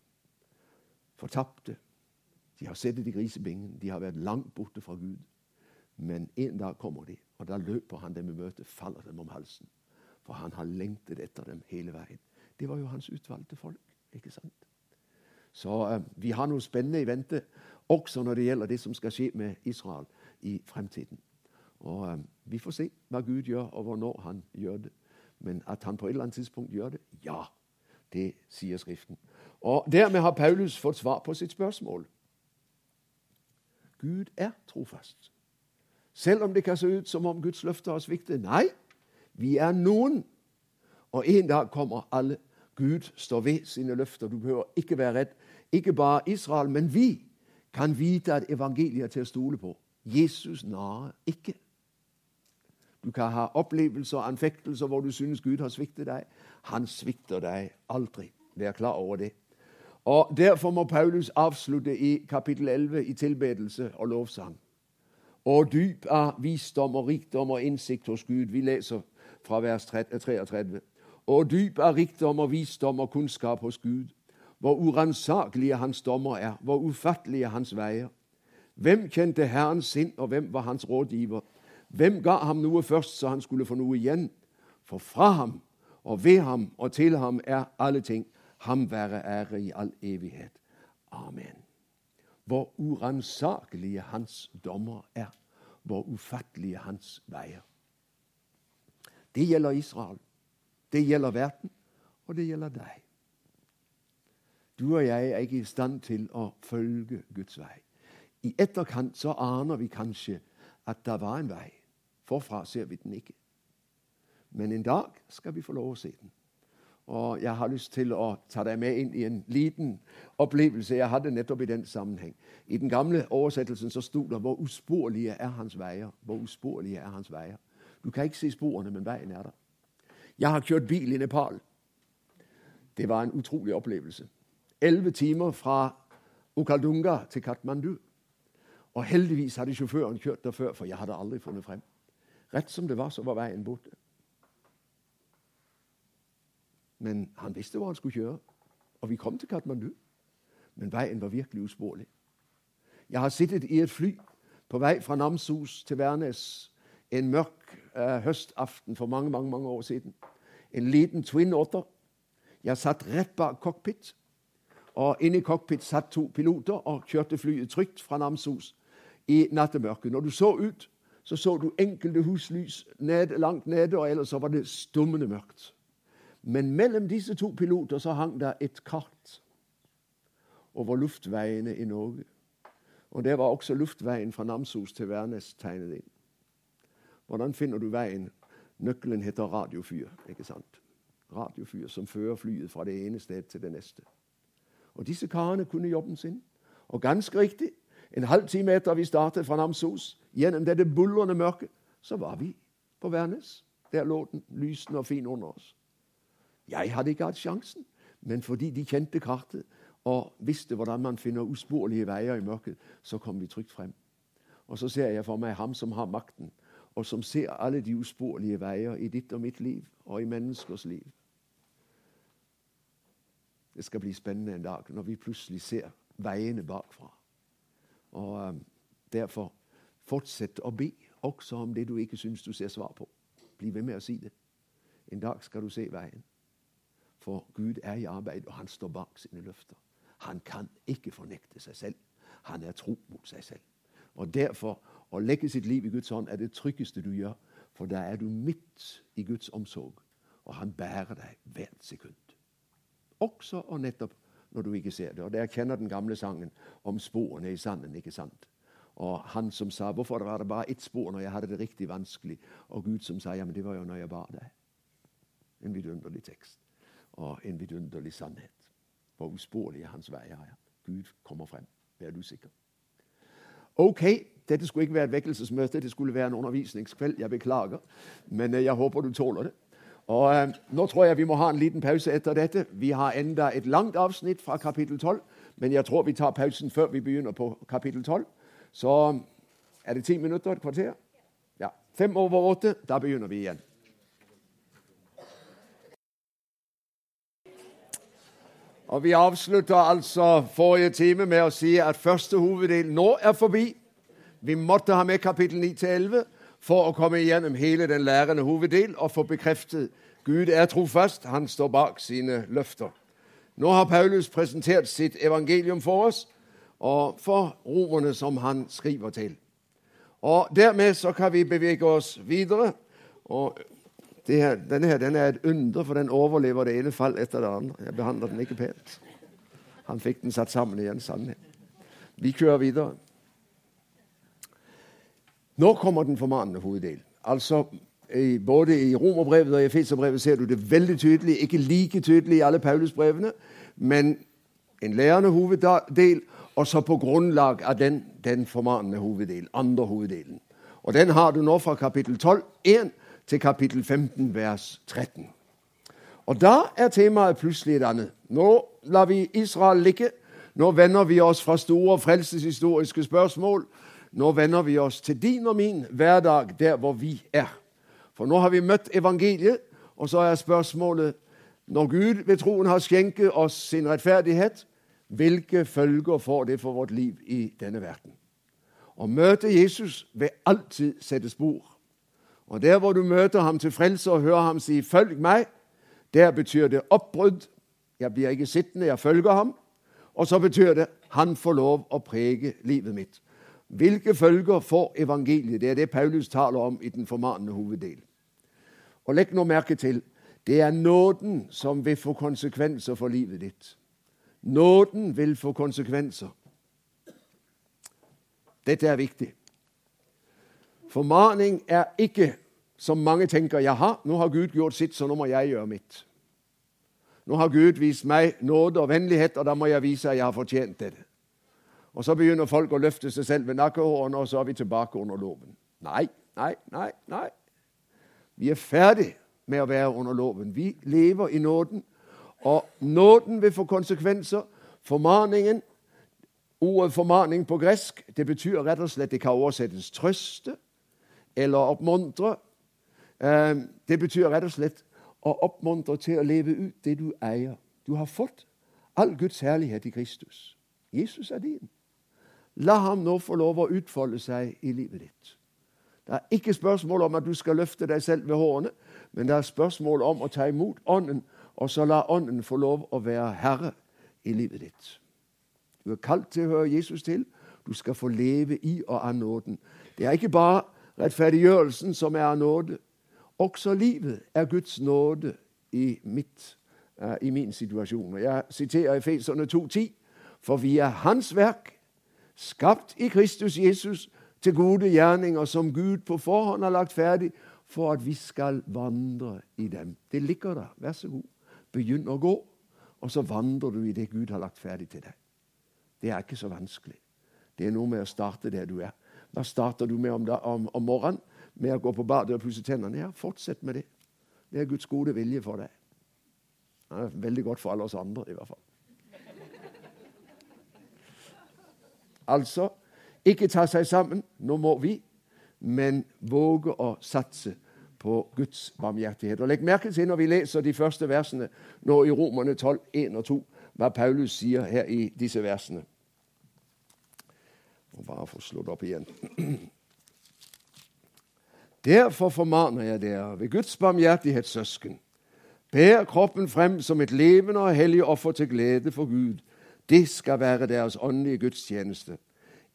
Fortapte. De har sittet i grisebingen. De har vært langt borte fra Gud. Men en dag kommer de, og da løper han dem i møte, faller dem om halsen. For han har lengtet etter dem hele veien. Det var jo hans utvalgte folk. ikke sant? Så uh, vi har noe spennende i vente, også når det gjelder det som skal skje med Israel i fremtiden. Og uh, Vi får se hva Gud gjør, og hvornår han gjør det. Men at han på et eller annet tidspunkt gjør det, ja, det sier Skriften. Og Dermed har Paulus fått svar på sitt spørsmål. Gud er trofast. Selv om det kan se ut som om Guds løfter har sviktet. Nei, vi er noen. Og en dag kommer alle Gud står ved sine løfter. Du behøver ikke være redd. Ikke bare Israel, men vi kan vite at evangeliet er til å stole på. Jesus narer ikke. Du kan ha opplevelser og anfektelser hvor du synes Gud har sviktet deg. Han svikter deg aldri. Vær klar over det. Og Derfor må Paulus avslutte i kapittel 11 i tilbedelse og lovsang. Og dyp av visdom og rikdom og innsikt hos Gud. Vi leser fra vers 33. Og dyp av rikdom og visdom og kunnskap hos Gud. Hvor uransakelige hans dommer er, hvor ufattelige hans veier. Hvem kjente Herrens sinn, og hvem var hans rådgiver? Hvem ga ham noe først, så han skulle få noe igjen? For fra ham og ved ham og til ham er alle ting. Ham være ære i all evighet. Amen. Hvor uransakelige hans dommer er, hvor ufattelige hans veier. Det gjelder Israel, det gjelder verden, og det gjelder deg. Du og jeg er ikke i stand til å følge Guds vei. I etterkant så aner vi kanskje at det var en vei. Forfra ser vi den ikke. Men en dag skal vi få lov å se den. Og jeg har lyst til å ta deg med inn i en liten opplevelse jeg hadde nettopp i den sammenheng. I den gamle oversettelsen så sto det 'Hvor usporlige er hans veier'. Hvor usporlige er hans veier. Du kan ikke se sporene, men veien er der. Jeg har kjørt bil i Nepal. Det var en utrolig opplevelse. Elleve timer fra Okaldunga til Katmandu. Og heldigvis hadde sjåføren kjørt der før, for jeg hadde aldri funnet frem. Rett som det var, så var veien borte. Men han visste hvor han skulle kjøre, og vi kom til Katmandu. Men veien var virkelig usporlig. Jeg har sittet i et fly på vei fra Namsos til Værnes en mørk uh, høstaften for mange mange, mange år siden. En liten Twin Otter. Jeg satt rett bak cockpit. Og inne i cockpit satt to piloter og kjørte flyet trygt fra Namsos i nattemørket. Når du så ut, så så du enkelte huslys ned, langt nede, og ellers så var det stummende mørkt. Men mellom disse to piloter så hang det et kart over luftveiene i Norge. Og det var også luftveien fra Namsos til Værnes tegnet inn. Hvordan finner du veien? Nøkkelen heter radiofyr. ikke sant? Radiofyr som fører flyet fra det ene sted til det neste. Og disse karene kunne jobben sin. Og ganske riktig, en halv time etter vi startet fra Namsos, gjennom dette bullrende mørket, så var vi på Værnes. Der lå den lysende og fin under oss. Jeg hadde ikke hatt sjansen, men fordi de kjente kartet og visste hvordan man finner usporlige veier i mørket, så kom vi trygt frem. Og så ser jeg for meg ham som har makten, og som ser alle de usporlige veier i ditt og mitt liv og i menneskers liv. Det skal bli spennende en dag når vi plutselig ser veiene bakfra. Og um, Derfor fortsett å be, også om det du ikke syns du ser svar på. Bli ved med å si det. En dag skal du se veien. For Gud er i arbeid, og han står bak sine løfter. Han kan ikke fornekte seg selv. Han er tro mot seg selv. Og Derfor å legge sitt liv i Guds hånd er det tryggeste du gjør, for da er du midt i Guds omsorg, og han bærer deg hvert sekund. Også og nettopp når du ikke ser det. Og Der kjenner den gamle sangen om sporene i sanden. ikke sant? Og han som sa 'Hvorfor var det bare ett spor når jeg hadde det riktig vanskelig?' Og Gud som sa 'Ja, men det var jo når jeg bar deg'. En vidunderlig tekst og en vidunderlig sannhet. Hvor usporlige hans veier er. Gud kommer frem. Vær du sikker. Ok, dette skulle ikke være et vekkelsesmøte, det skulle være en undervisningskveld. Jeg beklager, men eh, jeg håper du tåler det. Og eh, Nå tror jeg vi må ha en liten pause etter dette. Vi har enda et langt avsnitt fra kapittel 12, men jeg tror vi tar pausen før vi begynner på kapittel 12. Så er det ti minutter, et kvarter? Ja. Fem over åtte. Da begynner vi igjen. Og Vi avslutter altså forrige time med å si at første hoveddel nå er forbi. Vi måtte ha med kapittel 9-11 for å komme igjennom hele den lærende hoveddel og få bekreftet Gud er trofast, han står bak sine løfter. Nå har Paulus presentert sitt evangelium for oss for romerne som han skriver til. Og Dermed så kan vi bevege oss videre. og her, denne her den er et under, for den overlever det ene fall etter det andre. Jeg behandler den ikke pent. Han fikk den satt sammen igjen, sannhet. Vi kjører videre. Nå kommer den formanende hoveddelen. Altså, både i Romerbrevet og i Efeserbrevet ser du det veldig tydelig. Ikke like tydelig i alle Paulusbrevene, men en lærende hoveddel, og så på grunnlag av den, den formanende hoveddelen, andre hoveddelen. Og den har du nå fra kapittel 12, 1 til kapittel 15, vers 13. Og da er temaet plutselig et annet. Nå lar vi Israel ligge. Nå vender vi oss fra store frelseshistoriske spørsmål. Nå vender vi oss til din og min hverdag der hvor vi er. For nå har vi møtt evangeliet, og så er spørsmålet når Gud ved troen har skjenket oss sin rettferdighet, hvilke følger får det for vårt liv i denne verden? Å møte Jesus vil alltid sette spor. Og Der hvor du møter ham til frelse og hører ham si 'følg meg', der betyr det oppbrudd. Jeg blir ikke sittende, jeg følger ham. Og så betyr det han får lov å prege livet mitt. Hvilke følger får evangeliet? Det er det Paulus taler om i den formanende hoveddel. Og Legg nå merke til det er nåden som vil få konsekvenser for livet ditt. Nåden vil få konsekvenser. Dette er viktig. Formaning er ikke som mange tenker jaha, nå har Gud gjort sitt, så nå må jeg gjøre mitt. Nå har Gud vist meg nåde og vennlighet, og da må jeg vise at jeg har fortjent det. Og så begynner folk å løfte seg selv ved nakkehårene, og så er vi tilbake under loven. Nei, nei, nei. nei. Vi er ferdig med å være under loven. Vi lever i nåden, og nåden vil få konsekvenser. Formaningen Ordet formaning på gresk det betyr rett og slett Det kan oversettes trøste eller oppmuntre. Eh, det betyr rett og slett å oppmuntre til å leve ut det du eier. Du har fått all Guds herlighet i Kristus. Jesus er din. La ham nå få lov å utfolde seg i livet ditt. Det er ikke spørsmål om at du skal løfte deg selv ved hårene, men det er spørsmål om å ta imot Ånden, og så la Ånden få lov å være herre i livet ditt. Du er kalt til å høre Jesus til. Du skal få leve i og av nåden. Det er ikke bare rettferdiggjørelsen som er av nåde. Også livet er Guds nåde i, mitt, uh, i min situasjon. Jeg siterer Efeserne 2,10.: For vi er Hans verk, skapt i Kristus Jesus til gode gjerninger som Gud på forhånd har lagt ferdig for at vi skal vandre i dem. Det ligger der. Vær så god. Begynn å gå, og så vandrer du i det Gud har lagt ferdig til deg. Det er ikke så vanskelig. Det er noe med å starte der du er. Hva starter du med om, da, om, om morgenen? Med å gå på badet og pusse tennene? Ja, fortsett med det. Det er Guds gode vilje for deg. Det er veldig godt for alle oss andre, i hvert fall. Altså ikke ta seg sammen, nå må vi, men våge å satse på Guds barmhjertighet. Og Legg merke til når vi leser de første versene nå i Romerne 12, 1 og 2, hva Paulus sier her i disse versene. Og bare få slått opp igjen. Derfor formaner jeg dere ved Guds barmhjertighetssøsken, ber kroppen frem som et levende og hellig offer til glede for Gud. Det skal være deres åndelige gudstjeneste.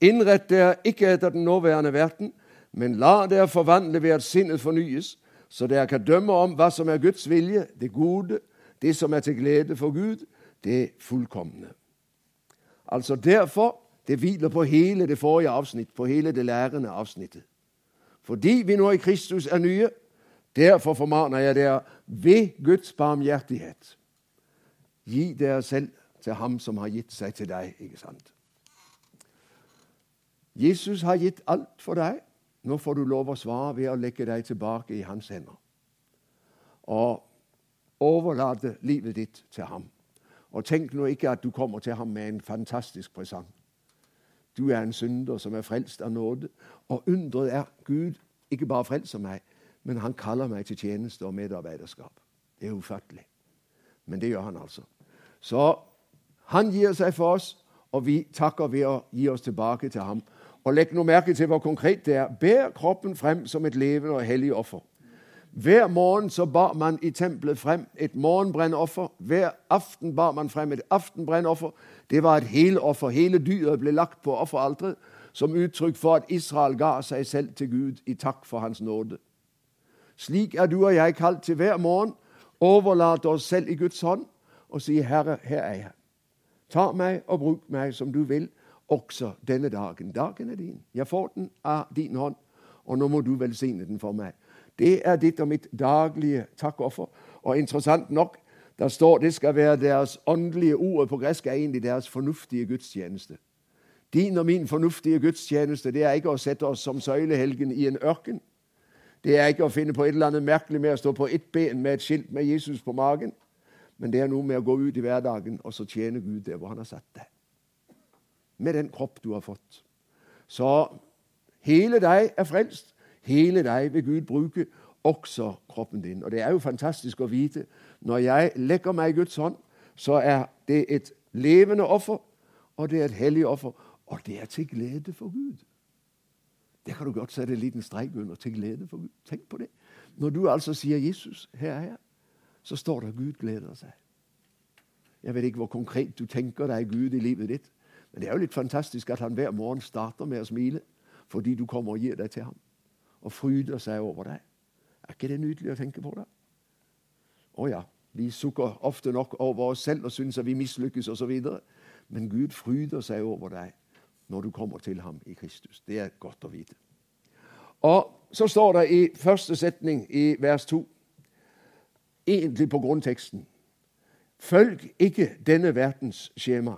Innrett dere ikke etter den nåværende verden, men la dere forvandle ved at sinnet fornyes, så dere kan dømme om hva som er Guds vilje, det gode, det som er til glede for Gud, det fullkomne. Altså Derfor det hviler på hele det forrige avsnitt, på hele det lærende avsnittet. Fordi vi nå i Kristus er nye, derfor formaner jeg dere ved Guds barmhjertighet. Gi dere selv til Ham som har gitt seg til deg. ikke sant? Jesus har gitt alt for deg. Nå får du lov å svare ved å legge deg tilbake i hans hender. Og overlate livet ditt til ham. Og tenk nå ikke at du kommer til ham med en fantastisk presang. Du er en synder som er frelst av nåde. Og undret er Gud ikke bare frelser meg, men han kaller meg til tjeneste og medarbeiderskap. Det er ufattelig. Men det gjør han altså. Så han gir seg for oss, og vi takker ved å gi oss tilbake til ham. Og legg nå merke til hvor konkret det er. Ber kroppen frem som et levende og hellig offer. Hver morgen så bar man i tempelet frem et morgenbrennoffer. Hver aften bar man frem et aftenbrennoffer. Det var et heloffer. Hele dyret ble lagt på offeralteret som uttrykk for at Israel ga seg selv til Gud i takk for Hans nåde. Slik er du og jeg kalt til hver morgen. Overlate oss selv i Guds hånd og si, 'Herre, her er jeg. Ta meg og bruk meg som du vil, også denne dagen. Dagen er din. Jeg får den av din hånd, og nå må du velsigne den for meg.' Det er ditt og mitt daglige takkoffer. Og interessant nok, der står det skal være deres åndelige ord på gresk er egentlig deres fornuftige gudstjeneste. Din og min fornuftige gudstjeneste det er ikke å sette oss som søylehelgen i en ørken. Det er ikke å finne på et eller annet merkelig med å stå på ett ben med et skilt med Jesus på magen. Men det er noe med å gå ut i hverdagen og så tjene Gud der hvor han har satt deg. Med den kropp du har fått. Så hele deg er frelst. Hele deg vil Gud bruke, også kroppen din. Og det er jo fantastisk å vite. Når jeg legger meg i Guds hånd, så er det et levende offer, og det er et hellig offer. Og det er til glede for Gud. Det kan du godt sette en liten streik under. Til glede for Gud. Tenk på det. Når du altså sier 'Jesus, her er jeg', så står det at Gud gleder seg. Jeg vet ikke hvor konkret du tenker deg Gud i livet ditt, men det er jo litt fantastisk at han hver morgen starter med å smile fordi du kommer og gir deg til ham, og fryder seg over deg. Er ikke det nydelig å tenke på? det? Å ja, vi sukker ofte nok over oss selv og syns at vi mislykkes osv., men Gud fryder seg over deg når du kommer til ham i Kristus. Det er godt å vite. Og Så står det i første setning i vers 2, egentlig på grunnteksten Følg ikke denne verdens skjema.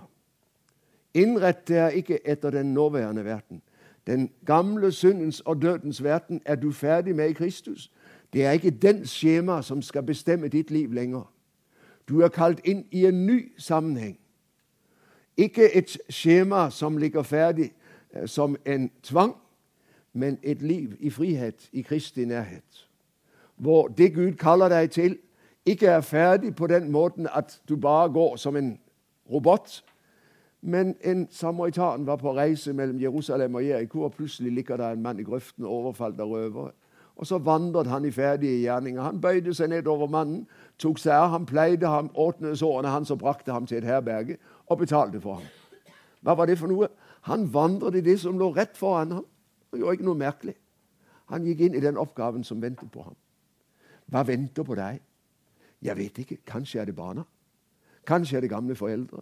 Innrett deg ikke etter den nåværende verden. Den gamle syndens og dødens verden er du ferdig med i Kristus. Det er ikke den skjema som skal bestemme ditt liv lenger. Du er kalt inn i en ny sammenheng. Ikke et skjema som ligger ferdig eh, som en tvang, men et liv i frihet, i Kristi nærhet. Hvor det Gud kaller deg til, ikke er ferdig på den måten at du bare går som en robot. Men en samaritan var på reise mellom Jerusalem og Jeriko, og plutselig ligger det en mann i grøften overfalt av røvere. Og så vandret han i ferdige gjerninger. Han bøyde seg ned over mannen, tok seg av ham, pleide ham, åpnet sårene hans og brakte ham til et herberge og betalte for ham. Hva var det for noe? Han vandret i det som lå rett foran ham. og gjorde ikke noe merkelig. Han gikk inn i den oppgaven som ventet på ham. Hva venter på deg? Jeg vet ikke. Kanskje er det barna. Kanskje er det gamle foreldre.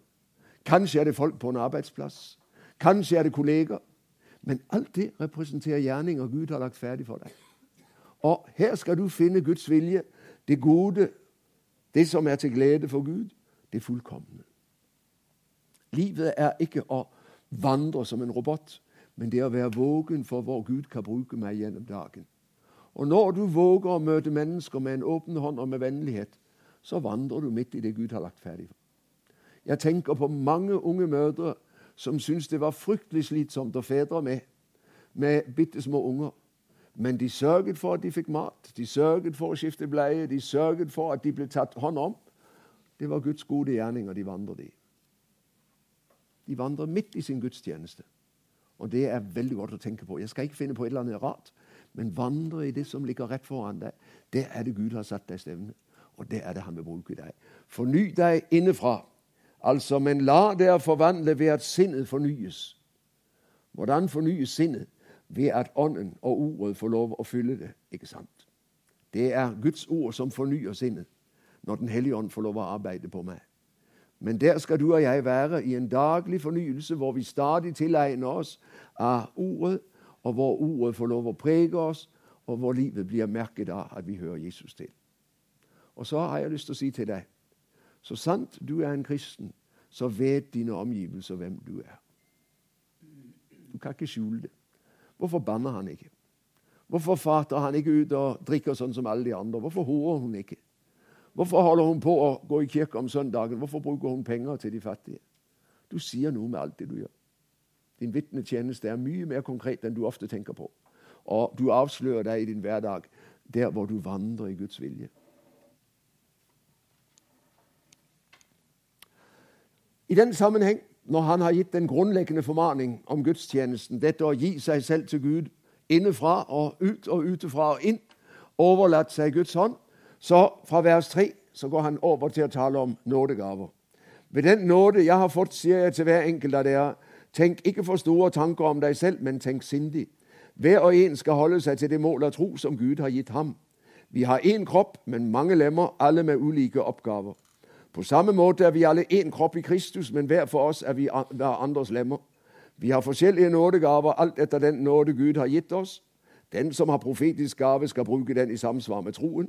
Kanskje er det folk på en arbeidsplass. Kanskje er det kolleger. Men alt det representerer gjerninger Gud har lagt ferdig for deg. Og her skal du finne Guds vilje, det gode, det som er til glede for Gud, det fullkomne. Livet er ikke å vandre som en robot, men det å være vågen for hvor Gud kan bruke meg gjennom dagen. Og når du våger å møte mennesker med en åpen hånd og med vennlighet, så vandrer du midt i det Gud har lagt ferdig. Jeg tenker på mange unge mødre som syntes det var fryktelig slitsomt å fedre med, med bitte små unger. Men de sørget for at de fikk mat, de sørget for å skifte bleie, de sørget for at de ble tatt hånd om. Det var Guds gode gjerninger de vandret i. De vandrer midt i sin gudstjeneste. Og det er veldig godt å tenke på. Jeg skal ikke finne på et eller annet rart, men vandre i det som ligger rett foran deg. Det er det Gud har satt deg stevne, og det er det Han vil bruke deg. Forny deg innefra. Altså, men la dere forvandle ved at sinnet fornyes. Hvordan fornyes sinnet? Ved at Ånden og Ordet får lov å fylle det. ikke sant? Det er Guds ord som fornyer sinnet, når Den hellige ånd får lov å arbeide på meg. Men der skal du og jeg være i en daglig fornyelse hvor vi stadig tilegner oss av Ordet, og hvor Ordet får lov å prege oss, og hvor livet blir merket av at vi hører Jesus til. Og så har jeg lyst til å si til deg så sant du er en kristen, så vet dine omgivelser hvem du er. Du kan ikke skjule det. Hvorfor banner han ikke? Hvorfor fater han ikke ut og drikker sånn som alle de andre? Hvorfor horer hun ikke? Hvorfor holder hun på å gå i kirke om søndagen? Hvorfor bruker hun penger til de fattige? Du sier noe med alt det du gjør. Din vitnetjeneste er mye mer konkret enn du ofte tenker på. Og du avslører deg i din hverdag der hvor du vandrer i Guds vilje. I den sammenheng, når han har gitt den grunnleggende formaning om gudstjenesten, dette å gi seg selv til Gud innenfra og ut og utefra og inn, overlatt seg Guds hånd, så fra vers 3 så går han over til å tale om nådegaver. Ved den nåde jeg har fått, sier jeg til hver enkelt av dere, tenk ikke for store tanker om deg selv, men tenk sindig. Hver og en skal holde seg til det mål av tro som Gud har gitt ham. Vi har én kropp, men mange lemmer, alle med ulike oppgaver. På samme måte er vi alle én kropp i Kristus, men hver for oss er vi hver andres lemmer. Vi har forskjellige nådegaver alt etter den nåde Gud har gitt oss. Den som har profetisk gave, skal bruke den i samsvar med troen.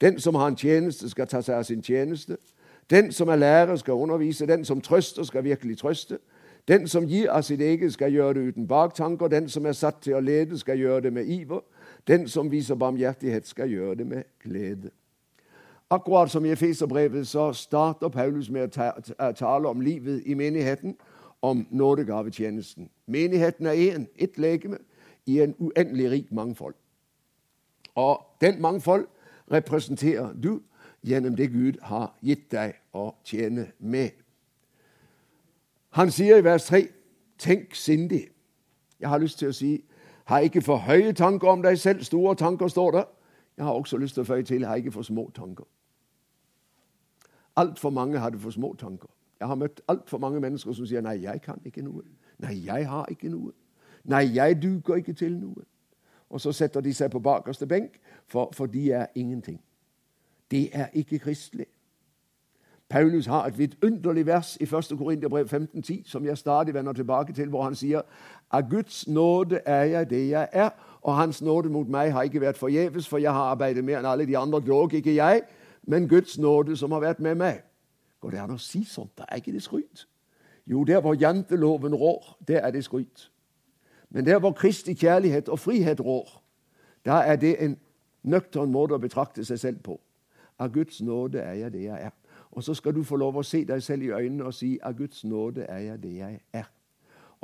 Den som har en tjeneste, skal ta seg av sin tjeneste. Den som er lærer, skal undervise. Den som trøster, skal virkelig trøste. Den som gir av sitt eget, skal gjøre det uten baktanker. Den som er satt til å lede, skal gjøre det med iver. Den som viser barmhjertighet, skal gjøre det med glede. Akkurat som i Efeserbrevet så starter Paulus med å tale om livet i menigheten, om nådegavetjenesten. Menigheten er én, ett legeme, i en uendelig rik mangfold. Og den mangfold representerer du gjennom det Gud har gitt deg å tjene med. Han sier i vers 3.: Tenk sindig. Jeg har lyst til å si har ikke for høye tanker om deg selv. Store tanker står der. Jeg har også lyst til å føye til har ikke for små tanker. Altfor mange hadde for små tanker. Jeg har møtt altfor mange mennesker som sier 'nei, jeg kan ikke noe'. 'Nei, jeg har ikke noe'. 'Nei, jeg duker ikke til noe'. Og så setter de seg på bakerste benk, for, for de er ingenting. Det er ikke kristelig. Paulus har et vidunderlig vers i 1. Korinterbrev 15,10, som jeg stadig vender tilbake til, hvor han sier av Guds nåde er jeg det jeg er, og Hans nåde mot meg har ikke vært forgjeves, for jeg har arbeidet mer enn alle de andre, dog ikke jeg, men Guds nåde som har vært med meg. Går det an å si sånt? Da er ikke det skryt. Jo, der hvor janteloven rår, der er det skryt. Men der hvor Kristi kjærlighet og frihet rår, da er det en nøktern måte å betrakte seg selv på. Av Guds nåde er jeg det jeg er. Og så skal du få lov å se deg selv i øynene og si av Guds nåde er jeg det jeg er.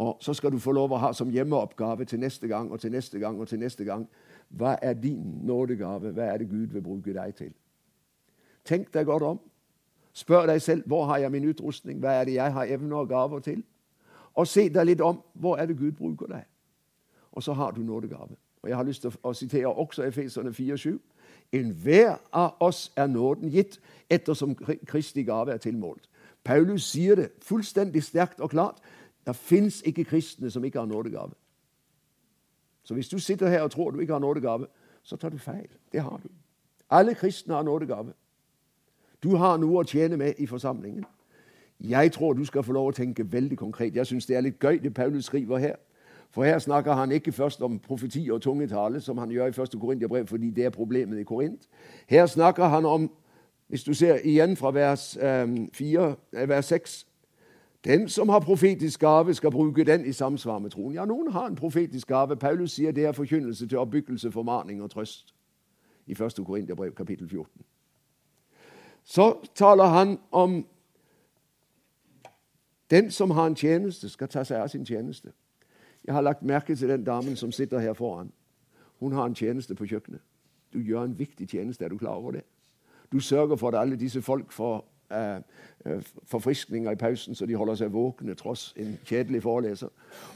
Og så skal du få lov å ha som hjemmeoppgave til neste gang og til neste gang og til neste gang hva er din nådegave? Hva er det Gud vil bruke deg til? Tenk deg godt om. Spør deg selv hvor har jeg min utrustning, hva er det jeg har evner og gaver til? Og se deg litt om hvor er det Gud bruker deg. Og så har du nådegave. Og Jeg har lyst til å sitere også Efeserne 4,7. Enhver av oss er nåden gitt ettersom Kristi gave er tilmålt. Paulus sier det fullstendig sterkt og klart. Det fins ikke kristne som ikke har nådegave. Så hvis du sitter her og tror du ikke har nådegave, så tar du feil. Det har du. Alle kristne har nådegave. Du har noe å tjene med i forsamlingen. Jeg tror du skal få lov å tenke veldig konkret. Jeg syns det er litt gøy, det Paulus skriver her. For her snakker han ikke først om profeti og tungetale, som han gjør i 1. Korinterbrev, fordi det er problemet i Korint. Her snakker han om, hvis du ser igjen fra vers, um, 4, vers 6 Den som har profetisk gave, skal bruke den i samsvar med troen. Ja, noen har en profetisk gave. Paulus sier det er forkynnelse til oppbyggelse, formaning og trøst i 1. Korinterbrev, kapittel 14. Så taler han om den som har en tjeneste, skal ta seg av sin tjeneste. Jeg har lagt merke til den damen som sitter her foran. Hun har en tjeneste på kjøkkenet. Du gjør en viktig tjeneste. Er du klar over det? Du sørger for at alle disse folk får forfriskninger i pausen, så de holder seg våkne tross en kjedelig foreleser.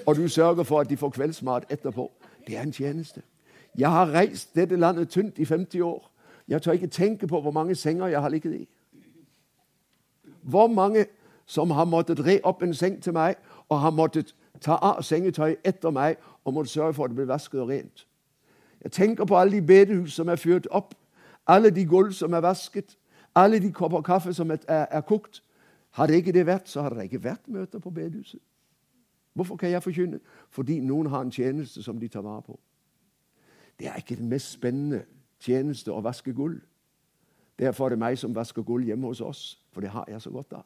Og du sørger for at de får kveldsmat etterpå. Det er en tjeneste. Jeg har reist dette landet tynt i 50 år. Jeg tør ikke tenke på hvor mange senger jeg har ligget i. Hvor mange som har måttet re opp en seng til meg og har måttet ta av sengetøy etter meg og måtte sørge for at det ble vasket og rent. Jeg tenker på alle de bedehus som er fyrt opp, alle de gulv som er vasket, alle de kopper kaffe som er, er, kokt. Hadde ikke det vært, så hadde det ikke vært møter på bedehuset. Hvorfor kan jeg forkynne? Fordi noen har en tjeneste som de tar vare på. Det er ikke den mest spennende tjeneste å vaske gulv. Derfor er det meg som vasker gulv hjemme hos oss, for det har jeg så godt av.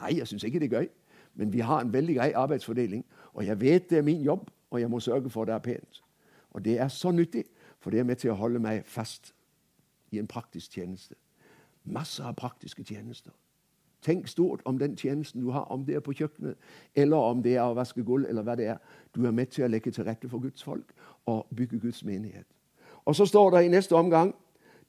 Nei, jeg syns ikke det er gøy. Men vi har en veldig grei arbeidsfordeling. Og jeg vet det er min jobb, og jeg må sørge for at det er pent. Og det er så nyttig, for det er med til å holde meg fast i en praktisk tjeneste. Masser av praktiske tjenester. Tenk stort om den tjenesten du har, om det er på kjøkkenet, eller om det er å vaske gulv, eller hva det er. Du er med til å legge til rette for Guds folk og bygge Guds menighet. Og så står det i neste omgang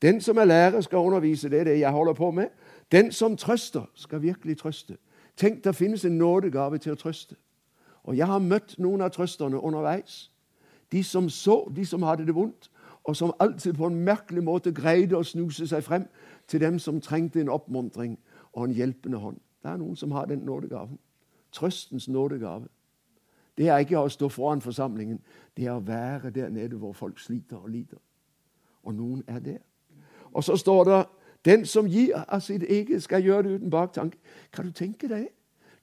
den som er lærer, skal undervise. Det er det jeg holder på med. Den som trøster, skal virkelig trøste. Tenk, det finnes en nådegave til å trøste. Og jeg har møtt noen av trøsterne underveis. De som så, de som hadde det vondt, og som alltid på en merkelig måte greide å snuse seg frem til dem som trengte en oppmuntring og en hjelpende hånd. Det er noen som har den nådegaven. Trøstens nådegave. Det er ikke å stå foran forsamlingen, det er å være der nede hvor folk sliter og lider. Og noen er der. Og så står det den som gir av sitt eget, skal gjøre det uten baktanke. Kan du tenke deg?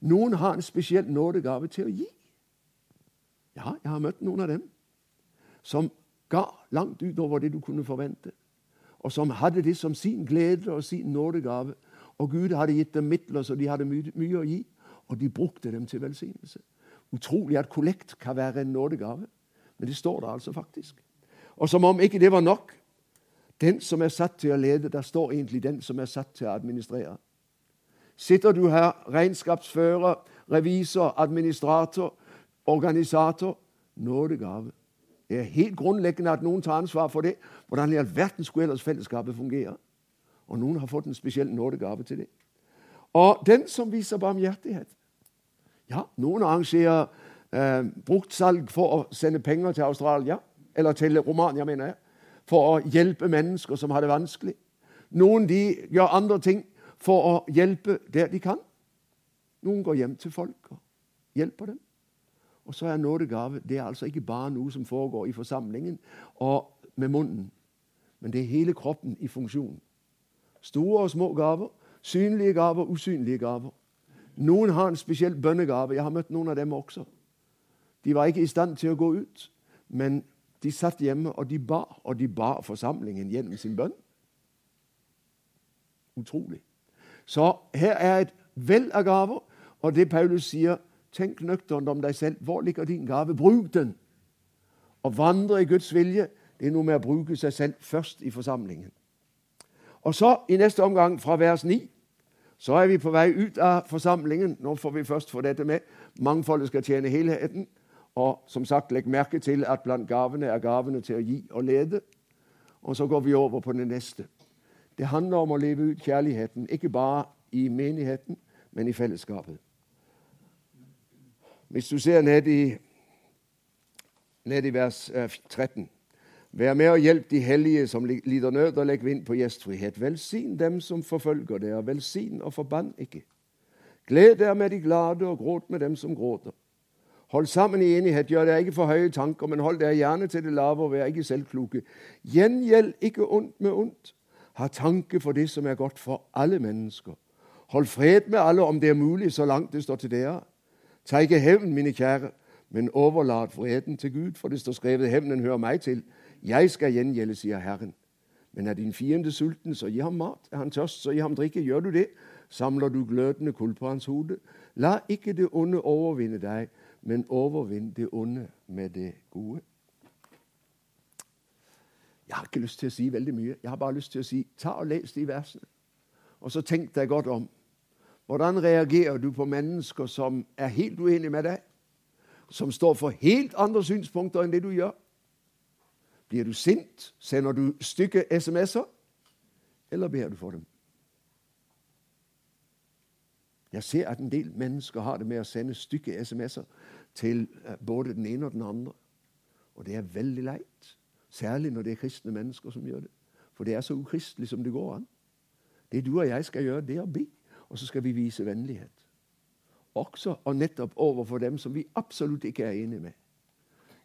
Noen har en spesiell nådegave til å gi. Ja, jeg har møtt noen av dem. som ga langt utover det du kunne forvente, og som hadde det som sin glede og sin nådegave. Og Gud hadde gitt dem midler, så de hadde mye, mye å gi, og de brukte dem til velsignelse. Utrolig at kollekt kan være en nådegave, men det står der altså faktisk. Og som om ikke det var nok, den som er satt til å lede, der står egentlig den som er satt til å administrere. Sitter du her, regnskapsfører, revisor, administrator, organisator nådegave. Det er helt grunnleggende at noen tar ansvar for det. Hvordan i all verden skulle ellers fellesskapet fungere? Og noen har fått en spesiell nådegave til det. Og den som viser barmhjertighet Ja, noen arrangerer eh, bruktsalg for å sende penger til Australia, eller til Romania, mener jeg, for å hjelpe mennesker som har det vanskelig. Noen de gjør andre ting for å hjelpe der de kan. Noen går hjem til folk og hjelper dem. Og så er nådegave det er altså ikke bare noe som foregår i forsamlingen og med munnen, men det er hele kroppen i funksjon. Store og små gaver, synlige gaver, usynlige gaver. Noen har en spesiell bønnegave. Jeg har møtt noen av dem også. De var ikke i stand til å gå ut, men de satt hjemme, og de ba, og de ba forsamlingen gjennom sin bønn. Utrolig. Så her er et vell av gaver, og det Paulus sier Tenk nøkternt om deg selv. Hvor ligger din gave? Bruk den. Å vandre i Guds vilje det er noe med å bruke seg selv først i forsamlingen. Og så, i neste omgang, fra vers 9, så er vi på vei ut av forsamlingen. Nå får vi først få dette med. Mangfoldet skal tjene helheten. Og som sagt, legg merke til at blant gavene er gavene til å gi og lede. Og så går vi over på det neste. Det handler om å leve ut kjærligheten, ikke bare i menigheten, men i fellesskapet. Hvis du ser ned i, ned i vers 13 Vær med og hjelp de hellige som lider nød, og legg vind på gjestfrihet. Velsign dem som forfølger dere. Velsign og forbann ikke. Gled dere med de glade, og gråt med dem som gråter. Hold sammen i enighet, gjør dere ikke for høye tanker, men hold dere gjerne til det lave, og vær ikke selvkloke. Gjengjeld ikke ondt med ondt. Ha tanke for det som er godt for alle mennesker. Hold fred med alle om det er mulig, så langt det står til dere. Ta ikke hevn, mine kjære, men overlat freden til Gud, for det står skrevet hevnen hører meg til. Jeg skal gjengjelde, sier Herren. Men er din fiende sulten, så gi ham mat. Er han tørst, så gi ham drikke. Gjør du det, samler du glødende kull på hans hode. La ikke det onde overvinne deg, men overvinn det onde med det gode. Jeg har ikke lyst til å si veldig mye. Jeg har bare lyst til å si ta og les de versene. Og så tenk deg godt om. Hvordan reagerer du på mennesker som er helt uenige med deg? Som står for helt andre synspunkter enn det du gjør? Blir du sint? Sender du stykke SMS-er? Eller ber du for dem? Jeg ser at en del mennesker har det med å sende stykke SMS-er til eh, både den ene og den andre. Og det er veldig leit. Særlig når det er kristne mennesker som gjør det. For det er så ukristelig som det går an. Det du og jeg skal gjøre, det er å be. Og så skal vi vise vennlighet. Også og nettopp overfor dem som vi absolutt ikke er enige med.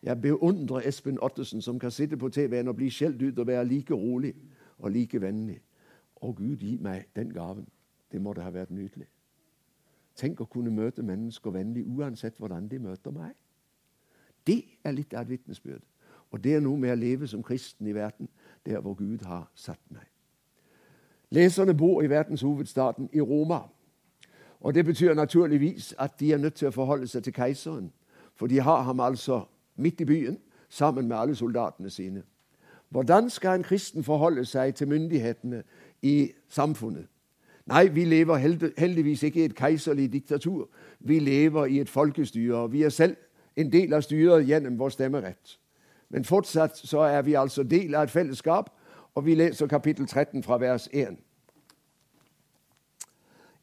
Jeg beundrer Espen Ottesen, som kan sitte på TV-en og bli skjelt ut og være like rolig og like vennlig. Å, Gud, gi meg den gaven. Det måtte ha vært nydelig. Tenk å kunne møte mennesker vennlig uansett hvordan de møter meg. Det er litt av et vitnesbyrd. Og det er noe med å leve som kristen i verden, der hvor Gud har satt meg. Leserne bor i verdenshovedstaden i Roma. Og Det betyr naturligvis at de er nødt til å forholde seg til keiseren. For de har ham altså midt i byen sammen med alle soldatene sine. Hvordan skal en kristen forholde seg til myndighetene i samfunnet? Nei, vi lever heldigvis ikke i et keiserlig diktatur. Vi lever i et folkestyre. Vi er selv en del av styret gjennom vår stemmerett. Men fortsatt så er vi altså del av et fellesskap, og vi leser kapittel 13 fra vers 1.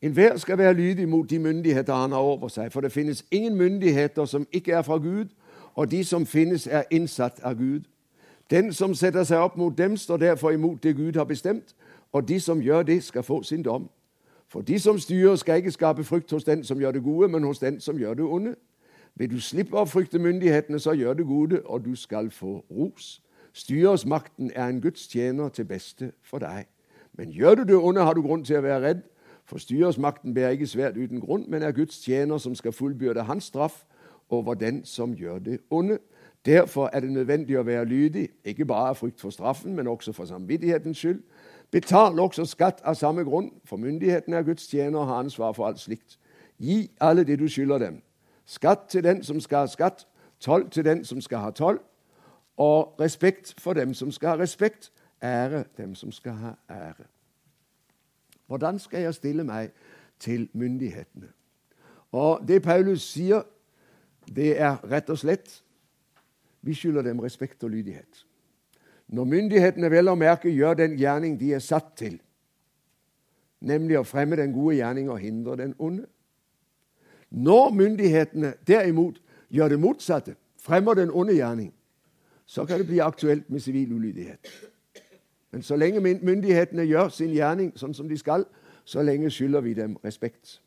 Enhver skal være lydig mot de myndigheter han har over seg, for det finnes ingen myndigheter som ikke er fra Gud, og de som finnes, er innsatt av Gud. Den som setter seg opp mot dem, står derfor imot det Gud har bestemt, og de som gjør det, skal få sin dom. For de som styrer, skal ikke skape frykt hos den som gjør det gode, men hos den som gjør det onde. Vil du slippe å frykte myndighetene, så gjør det gode, og du skal få ros. Styresmakten er en Guds tjener til beste for deg. Men gjør du det onde, har du grunn til å være redd, for styresmakten ikke svært uten grunn, men er Guds tjener som skal fullbyrde hans straff over den som gjør det onde. Derfor er det nødvendig å være lydig, ikke bare av frykt for straffen, men også for samvittighetens skyld. Betal også skatt av samme grunn, for myndighetene er Guds tjener og har ansvar for alt slikt. Gi alle det du skylder dem. Skatt til den som skal ha skatt, toll til den som skal ha toll, og respekt for dem som skal ha respekt, ære dem som skal ha ære. Hvordan skal jeg stille meg til myndighetene? Og Det Paulus sier, det er rett og slett vi skylder dem respekt og lydighet. Når myndighetene vel å merke gjør den gjerning de er satt til, nemlig å fremme den gode gjerning og hindre den onde. Når myndighetene derimot gjør det motsatte, fremmer den onde gjerning, så kan det bli aktuelt med sivil ulydighet. Men så lenge myndighetene gjør sin gjerning sånn som de skal, så lenge skylder vi dem respekt.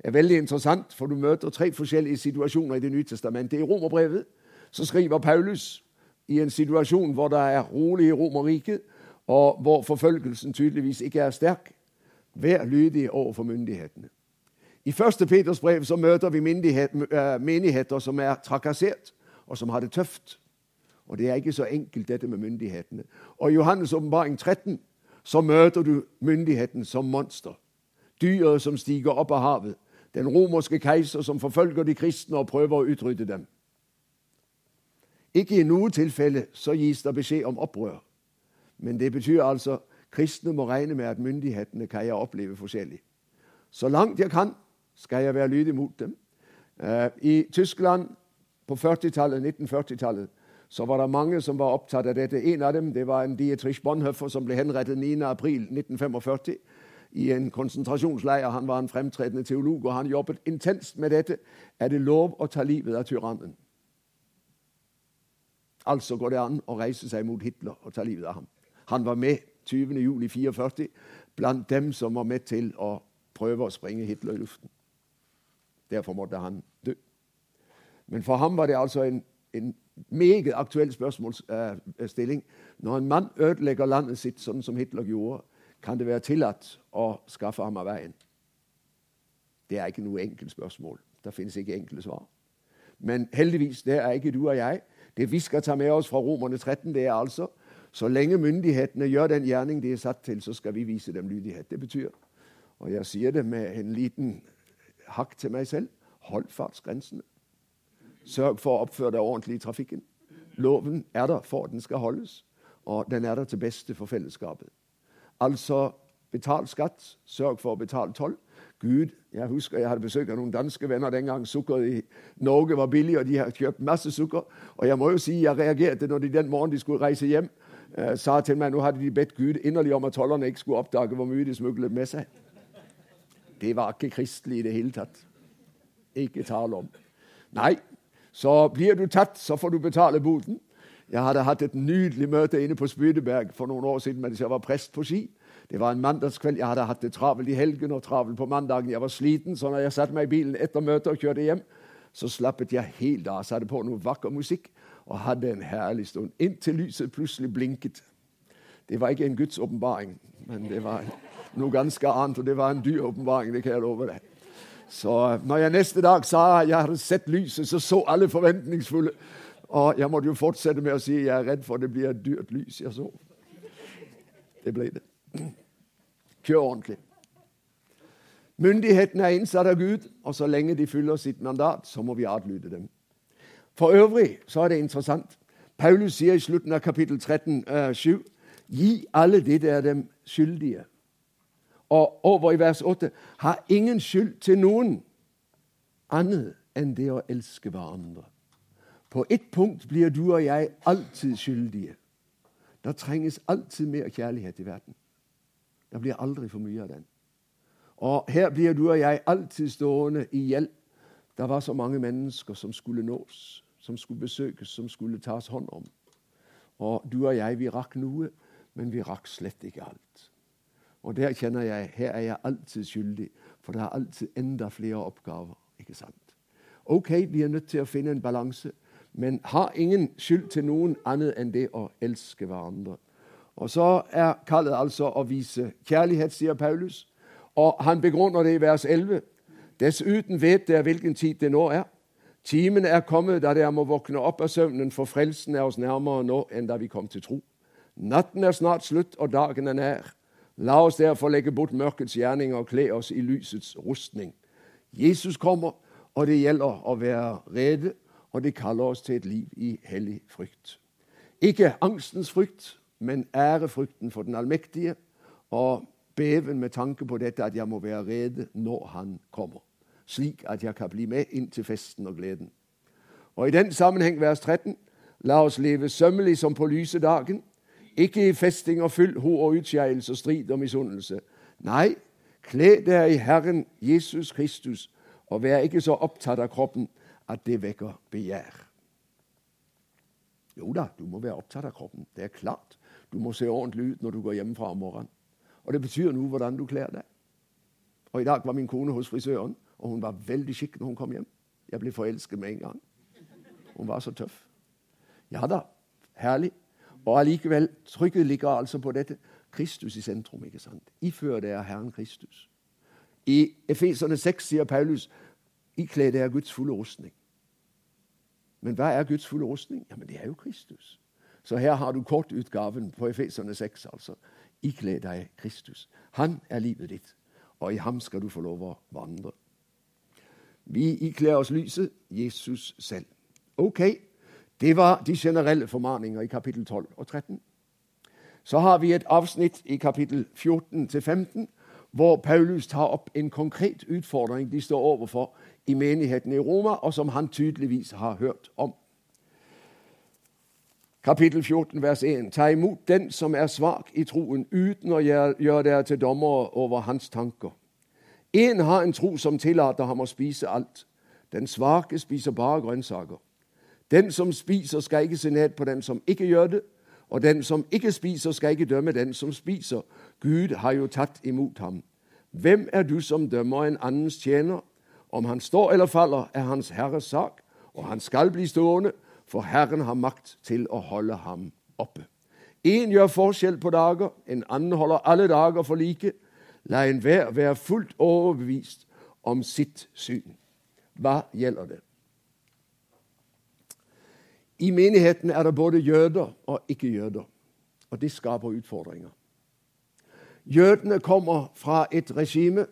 Det er veldig interessant, for du møter tre forskjellige situasjoner i Det nye testamentet. I Romerbrevet så skriver Paulus i en situasjon hvor det er rolig i Romerriket, og hvor forfølgelsen tydeligvis ikke er sterk. Vær lydig overfor myndighetene. I 1. Peters brev så møter vi øh, menigheter som er trakassert, og som har det tøft. Og det er ikke så enkelt, dette med myndighetene. Og i Johannes' åpenbaring 13 så møter du myndigheten som monster. Dyret som stiger opp av havet. Den romerske keiser som forfølger de kristne og prøver å utrydde dem. Ikke i noe tilfelle så gis det beskjed om opprør. Men det betyr altså kristne må regne med at myndighetene kan jeg oppleve forskjellig. Så langt jeg kan, skal jeg være lydig mot dem. Eh, I Tyskland på 40-tallet, 1940-tallet så var det mange som var opptatt av dette. En av dem det var en Dietrich Bonhoeffer som ble henrettet 9.4.1945 i en konsentrasjonsleir. Han var en fremtredende teolog, og han jobbet intenst med dette. Er det lov å ta livet av tyrannen? Altså går det an å reise seg mot Hitler og ta livet av ham. Han var med 20.07.44 blant dem som var med til å prøve å sprenge Hitler i luften. Derfor måtte han dø. Men for ham var det altså en, en meget aktuell spørsmålsstilling. Når en mann ødelegger landet sitt sånn som Hitler gjorde, kan det være tillatt å skaffe ham av veien? Det er ikke noe enkelt spørsmål. Det finnes ikke enkle svar. Men heldigvis, det er ikke du og jeg. Det vi skal ta med oss fra Romerne 13, det er altså så lenge myndighetene gjør den gjerning de er satt til, så skal vi vise dem lydighet. Det betyr, og jeg sier det med en liten hakk til meg selv, hold fartsgrensene. Sørg for å oppføre deg ordentlig i trafikken. Loven er der for at den skal holdes, og den er der til beste for fellesskapet. Altså betal skatt, sørg for å betale toll. Gud, Jeg husker jeg hadde besøk av noen danske venner den gang sukkeret i Norge var billig, og de hadde kjøpt masse sukker. Og jeg må jo si jeg reagerte når de den morgenen de skulle reise hjem, eh, sa til meg nå hadde de bedt Gud inderlig om at tollerne ikke skulle oppdage hvor mye de smuglet med seg. Det var ikke kristelig i det hele tatt. Ikke tale om. Nei, så blir du tatt, så får du betale boten. Jeg hadde hatt et nydelig møte inne på Spydeberg for noen år siden mens jeg var prest på Ski. Det var en mandagskveld. Jeg hadde hatt det travelt i helgen og travelt på mandagen. Jeg var sliten, så når jeg satte meg i bilen etter møtet og kjørte hjem, så slappet jeg helt av. Satte på noe vakker musikk og hadde en herlig stund. Inntil lyset plutselig blinket. Det var ikke en Guds åpenbaring, men det var noe ganske annet. Og det var en dyr åpenbaring, det kan jeg love deg. Så når jeg neste dag sa jeg hadde sett lyset, så så alle forventningsfulle. Og jeg måtte jo fortsette med å si jeg er redd for det blir et dyrt lys jeg så. Det ble det. Kjør ordentlig. Myndighetene er innsatt av Gud, og så lenge de fyller sitt mandat, så må vi adlyde dem. For øvrig så er det interessant. Paulus sier i slutten av kapittel 13, uh, 7, Gi alle de der dem skyldige. Og over i vers 8 har ingen skyld til noen annet enn det å elske hverandre. På ett punkt blir du og jeg alltid skyldige. Det trenges alltid mer kjærlighet i verden. Det blir aldri for mye av den. Og her blir du og jeg alltid stående i gjeld. Det var så mange mennesker som skulle nås, som skulle besøkes, som skulle tas hånd om. Og du og jeg, vi rakk noe, men vi rakk slett ikke alt. Og der kjenner jeg her er jeg alltid skyldig, for det er alltid enda flere oppgaver. ikke sant? Ok, vi er nødt til å finne en balanse, men har ingen skyld til noen annet enn det å elske hverandre. Og Så er kallet altså å vise kjærlighet, sier Paulus. Og han begrunner det i vers 11. Dessuten vet dere hvilken tid det nå er. Timen er kommet da dere må våkne opp av søvnen, for frelsen er oss nærmere nå enn da vi kom til tro. Natten er snart slutt, og dagen er nær. La oss derfor legge bort mørkets gjerninger og kle oss i lysets rustning. Jesus kommer, og det gjelder å være rede, og det kaller oss til et liv i hellig frykt. Ikke angstens frykt, men ærefrykten for den allmektige, og beven med tanke på dette at jeg må være rede når han kommer, slik at jeg kan bli med inn til festen og gleden. Og I den sammenheng, vers 13, la oss leve sømmelig som på lyse dagen, ikke i festing og full ho og utskeielse og strid og misunnelse. Nei, kle dere i Herren Jesus Kristus, og vær ikke så opptatt av kroppen at det vekker begjær. Jo da, du må være opptatt av kroppen. Det er klart. Du må se ordentlig ut når du går hjemmefra om morgenen. Og det betyr noe hvordan du kler deg. Og I dag var min kone hos frisøren, og hun var veldig skikk når hun kom hjem. Jeg ble forelsket med en gang. Hun var så tøff. Ja da, herlig. Og allikevel, trykket ligger altså på dette. Kristus i sentrum. ikke sant? Ifør er Herren Kristus. I Efeserne 6 sier Paulus ikle dere Guds fulle rustning. Men hva er Guds fulle rustning? Ja, men Det er jo Kristus. Så her har du kortutgaven på Efeserne 6. altså. Ikle deg Kristus. Han er livet ditt, og i ham skal du få lov å vandre. Vi ikler oss lyset Jesus selv. Ok, det var de generelle formaninger i kapittel 12 og 13. Så har vi et avsnitt i kapittel 14-15 hvor Paulus tar opp en konkret utfordring de står overfor i menigheten i Roma, og som han tydeligvis har hørt om. Kapittel 14, vers 1. Ta imot den som er svak i troen, uten å gjøre dere til dommere over hans tanker. En har en tro som tillater ham å spise alt. Den svake spiser bare grønnsaker. Den som spiser, skal ikke se ned på den som ikke gjør det, og den som ikke spiser, skal ikke dømme den som spiser. Gud har jo tatt imot ham. Hvem er du som dømmer en annens tjener? Om han står eller faller, er hans Herres sak, og han skal bli stående, for Herren har makt til å holde ham oppe. En gjør forskjell på dager, en annen holder alle dager for like. La enhver være fullt overbevist om sitt syn. Hva gjelder det? I menigheten er det både jøder og ikke-jøder, og det skaper utfordringer. Jødene kommer fra et regime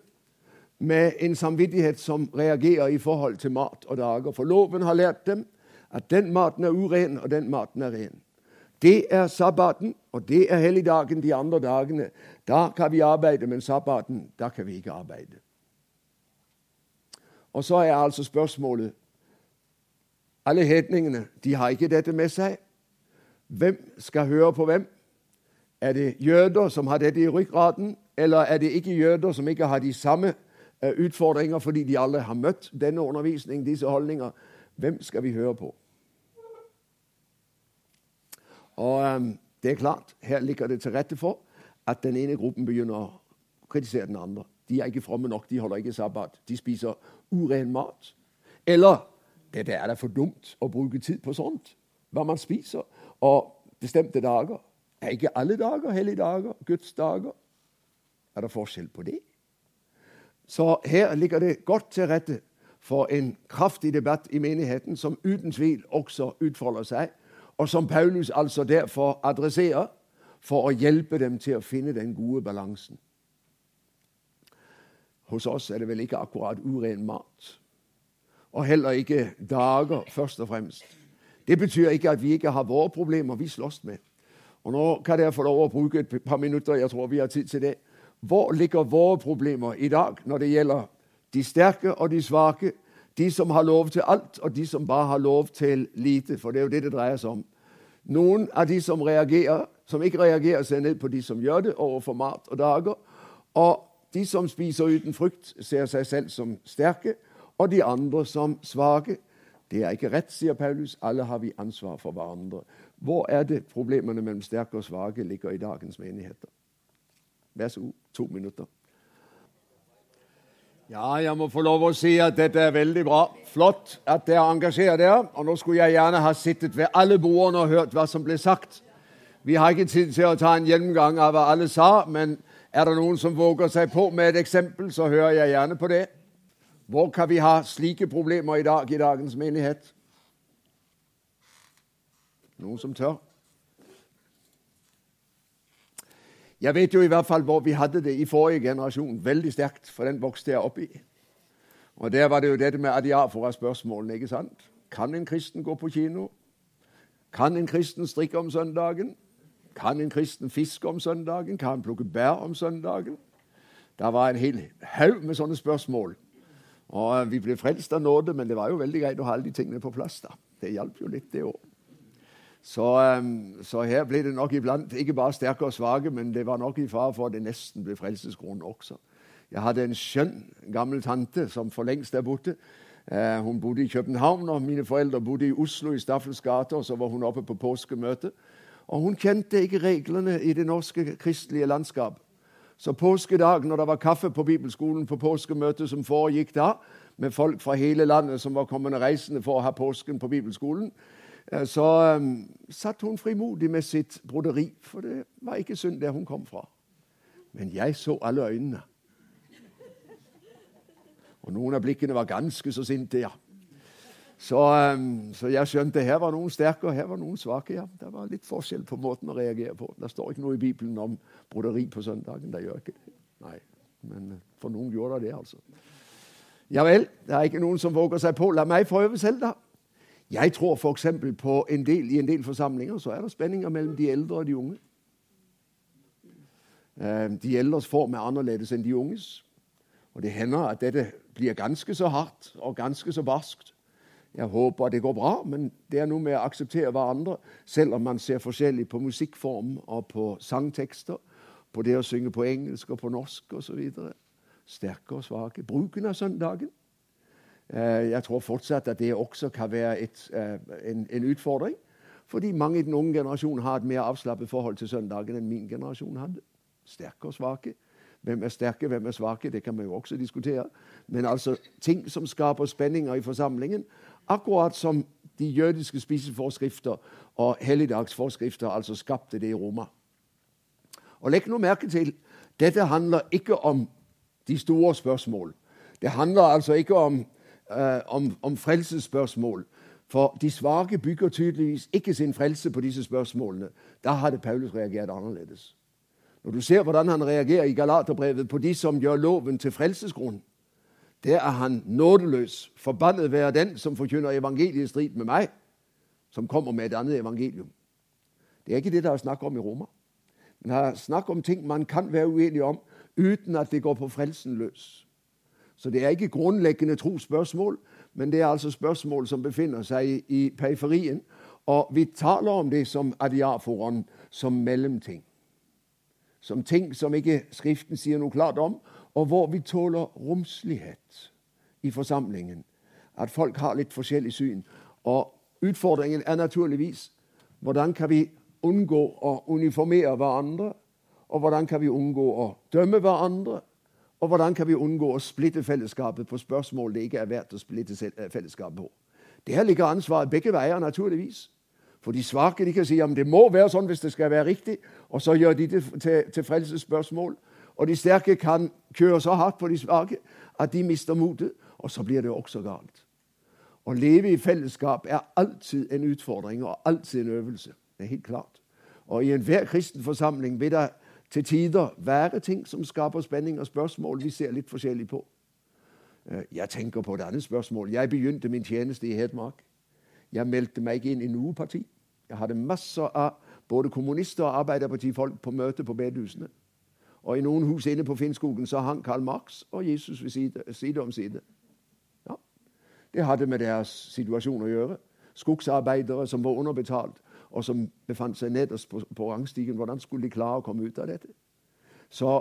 med en samvittighet som reagerer i forhold til mat og dager, for loven har lært dem at den maten er uren, og den maten er ren. Det er sabbaten, og det er helligdagen de andre dagene. Da kan vi arbeide, men sabbaten, da kan vi ikke arbeide. Og så er altså spørsmålet Alle hedningene de har ikke dette med seg. Hvem skal høre på hvem? Er det jøder som har dette i ryggraden, eller er det ikke jøder som ikke har de samme eh, utfordringer fordi de alle har møtt denne undervisningen, disse holdninger? Hvem skal vi høre på? Og um, det er klart, Her ligger det til rette for at den ene gruppen begynner å kritisere den andre. De er ikke fromme nok, de holder ikke sabbat. De spiser uren mat. Eller dette er da for dumt å bruke tid på sånt. Hva man spiser. Og bestemte dager. Er ikke alle dager hellige dager? Guds dager? Er det forskjell på det? Så her ligger det godt til rette for en kraftig debatt i menigheten, som uten tvil også utfolder seg, og som Paulus altså derfor adresserer for å hjelpe dem til å finne den gode balansen. Hos oss er det vel ikke akkurat uren mat, og heller ikke dager, først og fremst. Det betyr ikke at vi ikke har våre problemer vi slåss med. Og Nå kan dere få lov å bruke et par minutter. jeg tror vi har tid til det. Hvor ligger våre problemer i dag når det gjelder de sterke og de svake, de som har lov til alt, og de som bare har lov til lite. For det er jo det det dreier seg om. Noen av de som, reagerer, som ikke reagerer, ser ned på de som gjør det, overfor mat og dager. Og de som spiser uten frukt, ser seg selv som sterke, og de andre som svake. Det er ikke rett, sier Paulus. Alle har vi ansvar for hverandre. Hvor er det problemene mellom sterke og svake ligger i dagens menigheter? Vær så god, to minutter. Ja, jeg må få lov å si at dette er veldig bra. Flott at dere engasjerer dere. Og nå skulle jeg gjerne ha sittet ved alle bordene og hørt hva som ble sagt. Vi har ikke tid til å ta en gjennomgang av hva alle sa, men er det noen som våger seg på med et eksempel, så hører jeg gjerne på det. Hvor kan vi ha slike problemer i dag i dagens menighet? Noen som tør? Jeg vet jo i hvert fall hvor vi hadde det i forrige generasjon. Veldig sterkt, for den vokste jeg opp i. Og Der var det jo dette med adiafora-spørsmålene. ikke sant? Kan en kristen gå på kino? Kan en kristen strikke om søndagen? Kan en kristen fiske om søndagen? Kan han plukke bær om søndagen? Det var en hel haug med sånne spørsmål. Og Vi ble frelst av nåde, men det var jo veldig greit å ha alle de tingene på plass. da. Det hjalp jo litt, det òg. Så, um, så, her ble det nok iblant ikke bare sterke og svake, men det var nok i fare for at det nesten ble frelseskronen også. Jeg hadde en skjønn gammel tante som for lengst er borte. Uh, hun bodde i København, og mine foreldre bodde i Oslo, i Staffels gate. Og så var hun oppe på påskemøte. Og hun kjente ikke reglene i det norske kristelige landskap. Så påskedag, når det var kaffe på bibelskolen på påskemøtet som foregikk da, med folk fra hele landet som var kommende reisende for å ha påsken på bibelskolen, eh, så um, satt hun frimodig med sitt broderi, for det var ikke synd der hun kom fra. Men jeg så alle øynene. Og noen av blikkene var ganske så sinte, ja. Så, um, så, jeg skjønte her var noen sterke, og her var noen svake. ja. Det var litt forskjell på måten å reagere på. Det står ikke noe i Bibelen om broderi på søndagen. Det gjør ikke det. Nei, Men uh, for noen gjorde det det, altså. Ja vel, det er ikke noen som våger seg på. La meg prøve selv, da. Jeg tror f.eks. på en del, i en del forsamlinger så er det spenninger mellom de eldre og de unge. Uh, de eldres form er annerledes enn de unges. Og det hender at dette blir ganske så hardt og ganske så barskt. Jeg håper at det går bra, men det er noe med å akseptere hverandre, selv om man ser forskjellig på musikkform og på sangtekster, på det å synge på engelsk og på norsk osv. Sterke og svake. Bruken av søndagen. Eh, jeg tror fortsatt at det også kan være et, eh, en, en, utfordring. Fordi mange i den unge generasjonen har et mer avslappet forhold til søndagen enn min generasjon hadde. Sterke og svake. Hvem er sterke, hvem er svake? Det kan man jo også diskutere. Men altså ting som skaper spenninger i forsamlingen, Akkurat som de jødiske spiseforskrifter og helligdagsforskrifter altså skapte det i Roma. Og Legg noe merke til dette handler ikke om de store spørsmål. Det handler altså ikke om, uh, om, om frelsesspørsmål. For de svake bygger tydeligvis ikke sin frelse på disse spørsmålene. Da hadde Paulus reagert annerledes. Når du ser hvordan han reagerer i Galaterbrevet på de som gjør loven til frelsesgrunn, der er han nådeløs. Forbannet være den som forkynner evangeliet i strid med meg, som kommer med et annet evangelium. Det er ikke det det er snakk om i Roma. Men det er snakk om ting man kan være uenig om uten at det går på frelsen løs. Så det er ikke grunnleggende trosspørsmål, men det er altså spørsmål som befinner seg i periferien. Og vi taler om det som adiaforon, som mellomting. Som ting som ikke Skriften sier noe klart om, og hvor vi tåler romslighet i forsamlingen. At folk har litt forskjellig syn. Og utfordringen er naturligvis hvordan kan vi unngå å uniformere hverandre? Og hvordan kan vi unngå å dømme hverandre? Og hvordan kan vi unngå å splitte fellesskapet på spørsmål det ikke er verdt å splitte eh, fellesskapet på? Der ligger ansvaret begge veier, naturligvis. For de svake de kan si at det må være sånn hvis det skal være riktig, og så gjør de det til, til frelsesspørsmål. Og de sterke kan kjøre så hardt på de svake at de mister motet, og så blir det også galt. Å leve i fellesskap er alltid en utfordring og alltid en øvelse. Det er helt klart. Og i enhver kristen forsamling vil det til tider være ting som skaper spenning og spørsmål vi ser litt forskjellig på. Eh, jeg tenker på et annet spørsmål. Jeg begynte min tjeneste i Hedmark. Jeg meldte meg ikke inn i noe parti. Jeg hadde masser av både kommunister og arbeiderpartifolk på møte på bedehusene. Og i noen hus inne på Finnskogen så hang Karl Marx og Jesus ved side, side om side. Ja, Det hadde med deres situasjon å gjøre. Skogsarbeidere som var underbetalt, og som befant seg nederst på, på rangstigen. Hvordan skulle de klare å komme ut av dette? Så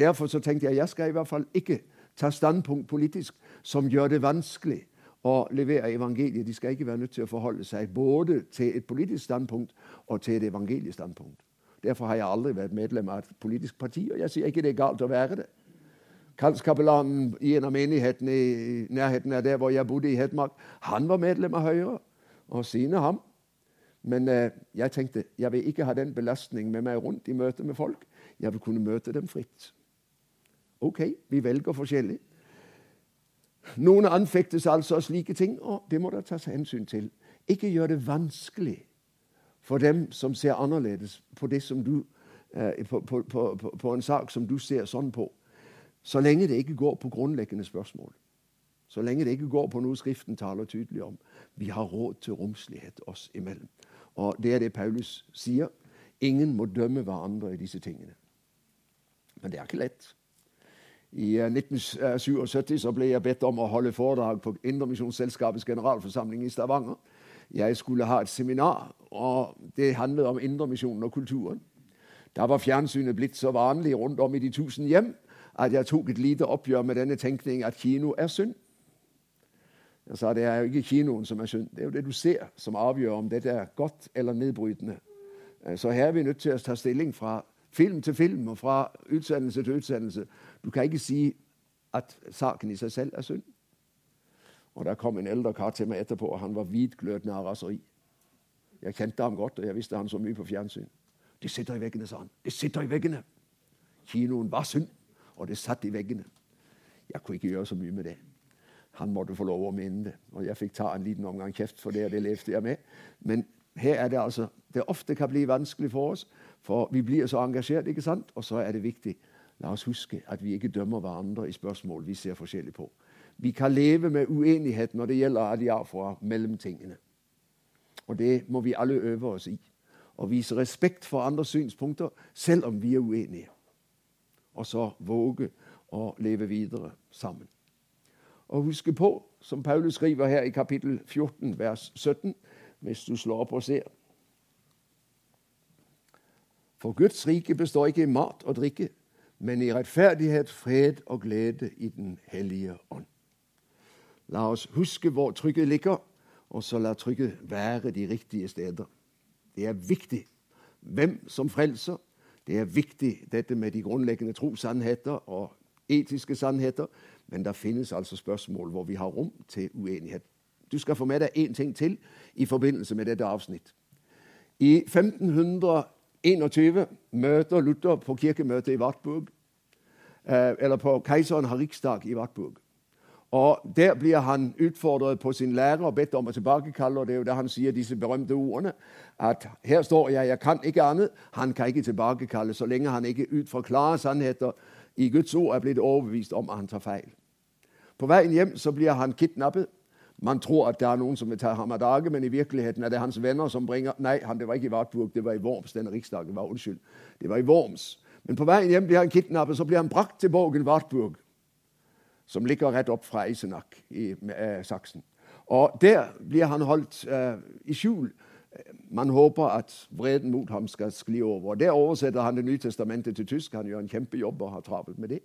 Derfor så tenkte jeg jeg skal i hvert fall ikke ta standpunkt politisk som gjør det vanskelig å levere evangeliet. De skal ikke være nødt til å forholde seg både til et politisk standpunkt og til et evangeliestandpunkt. Derfor har jeg aldri vært medlem av et politisk parti, og jeg sier ikke det er galt å være det. Kallskapellanen i en av menighetene i nærheten av der hvor jeg bodde i Hedmark, han var medlem av Høyre, og sine ham. Men eh, jeg tenkte jeg vil ikke ha den belastningen med meg rundt i møte med folk. Jeg vil kunne møte dem fritt. OK, vi velger forskjellig. Noen anfektes altså av slike ting, og det må det tas hensyn til. Ikke gjør det vanskelig for dem som ser annerledes på, du, eh, på, på, på en sak som du ser sånn på, så lenge det ikke går på grunnleggende spørsmål. Så lenge det ikke går på noe Skriften taler tydelig om. Vi har råd til romslighet oss imellom. Og Det er det Paulus sier. Ingen må dømme hverandre i disse tingene. Men det er ikke lett. I 1977 så ble jeg bedt om å holde foredrag på Indremisjonsselskapets generalforsamling i Stavanger. Jeg skulle ha et seminar, og det handlet om Indremisjonen og kulturen. Da var fjernsynet blitt så vanlig rundt om i de tusen hjem at jeg tok et lite oppgjør med denne tenkning at kino er synd. Jeg sa det er jo ikke kinoen som er synd, det er jo det du ser, som avgjør om dette er godt eller nedbrytende. Så her er vi nødt til å ta stilling fra film til film og fra utsendelse til utsendelse. Du kan ikke si at saken i seg selv er synd. Og Der kom en eldre kar til meg etterpå, og han var hvitglødende av raseri. Jeg kjente ham godt, og jeg visste han så mye på fjernsyn. Det sitter i veggene, sa han. Det sitter i veggene. Kinoen var synd, og det satt i veggene. Jeg kunne ikke gjøre så mye med det. Han måtte få lov å mene det. Og jeg fikk ta en liten omgang kjeft for det, og det levde jeg med. Men her er det altså Det ofte kan bli vanskelig for oss, for vi blir så engasjert, ikke sant? Og så er det viktig La oss huske at vi ikke dømmer hverandre i spørsmål vi ser forskjellig på. Vi kan leve med uenighet når det gjelder adiafra, mellom tingene. Og det må vi alle øve oss i. Å vise respekt for andres synspunkter selv om vi er uenige. Og så våge å leve videre sammen. Og huske på, som Paulus skriver her i kapittel 14, vers 17, hvis du slår opp og ser For Guds rike består ikke i mat og drikke, men i rettferdighet, fred og glede i Den hellige ånd. La oss huske hvor trykket ligger, og så la trykket være de riktige steder. Det er viktig hvem som frelser. Det er viktig dette med de grunnleggende trossannheter og etiske sannheter. Men det finnes altså spørsmål hvor vi har rom til uenighet. Du skal få med deg én ting til i forbindelse med dette avsnitt. I 1521 møter Luther på kirkemøtet i Wartburg, eh, eller på keiseren har riksdag i Wartburg. Og Der blir han utfordret på sin lære og bedt om å tilbakekalle. og Det er jo da han sier disse berømte ordene. At her står jeg, jeg kan ikke annet. Han kan ikke tilbakekalle så lenge han ikke ut fra klare sannheter i Guds ord er blitt overbevist om at han tar feil. På veien hjem så blir han kidnappet. Man tror at det er noen som vil ta ham av dage, men i virkeligheten er det hans venner som bringer Nei, han, det var ikke i Wartburg, det var i Worms. Denne riksdagen var unnskyld. Det var i Worms. Men på veien hjem blir han kidnappet, så blir han brakt til borgen Wartburg som ligger rett opp fra Eisenach i eh, Saksen. Og Der blir han holdt eh, i skjul. Man håper at vreden mot ham skal skli over. Der oversetter han Det nye testamentet til tysk. Han gjør en kjempejobb og har travelt med det.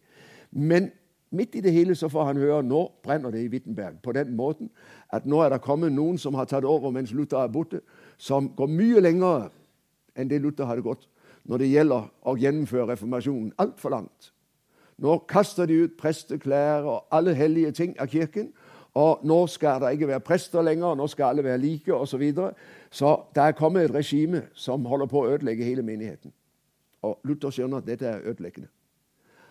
Men midt i det hele så får han høre nå brenner det i Wittenberg. På den måten at nå er det kommet noen som har tatt over mens Luther er borte, som går mye lenger enn det Luther hadde gått når det gjelder å gjennomføre reformasjonen. Altfor langt. Nå kaster de ut presteklær og alle hellige ting av kirken. Og nå skal det ikke være prester lenger, nå skal alle være like osv. Så, videre. så det er kommet et regime som holder på å ødelegge hele menigheten. Og Luther skjønner at dette er ødeleggende.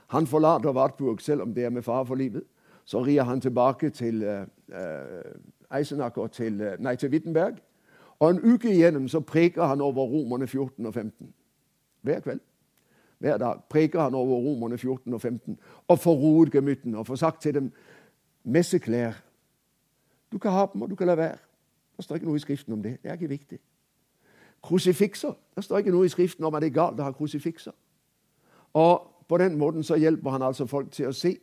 Han forlater Wartburg selv om det er med fare for livet. Så rir han tilbake til uh, Eisenach og til, uh, nei, til Wittenberg. Og en uke igjennom så preker han over Romerne 14 og 15. Hver kveld. Hver dag preker han over Romerne 14 og 15 og får roet gemyttene og får sagt til dem messeklær. Du kan ha dem, og du kan la være. Det står ikke noe i Skriften om det. Det er ikke viktig. Krusifikser. Det står ikke noe i Skriften om at det er galt å ha krusifikser. Og på den måten så hjelper han altså folk til å se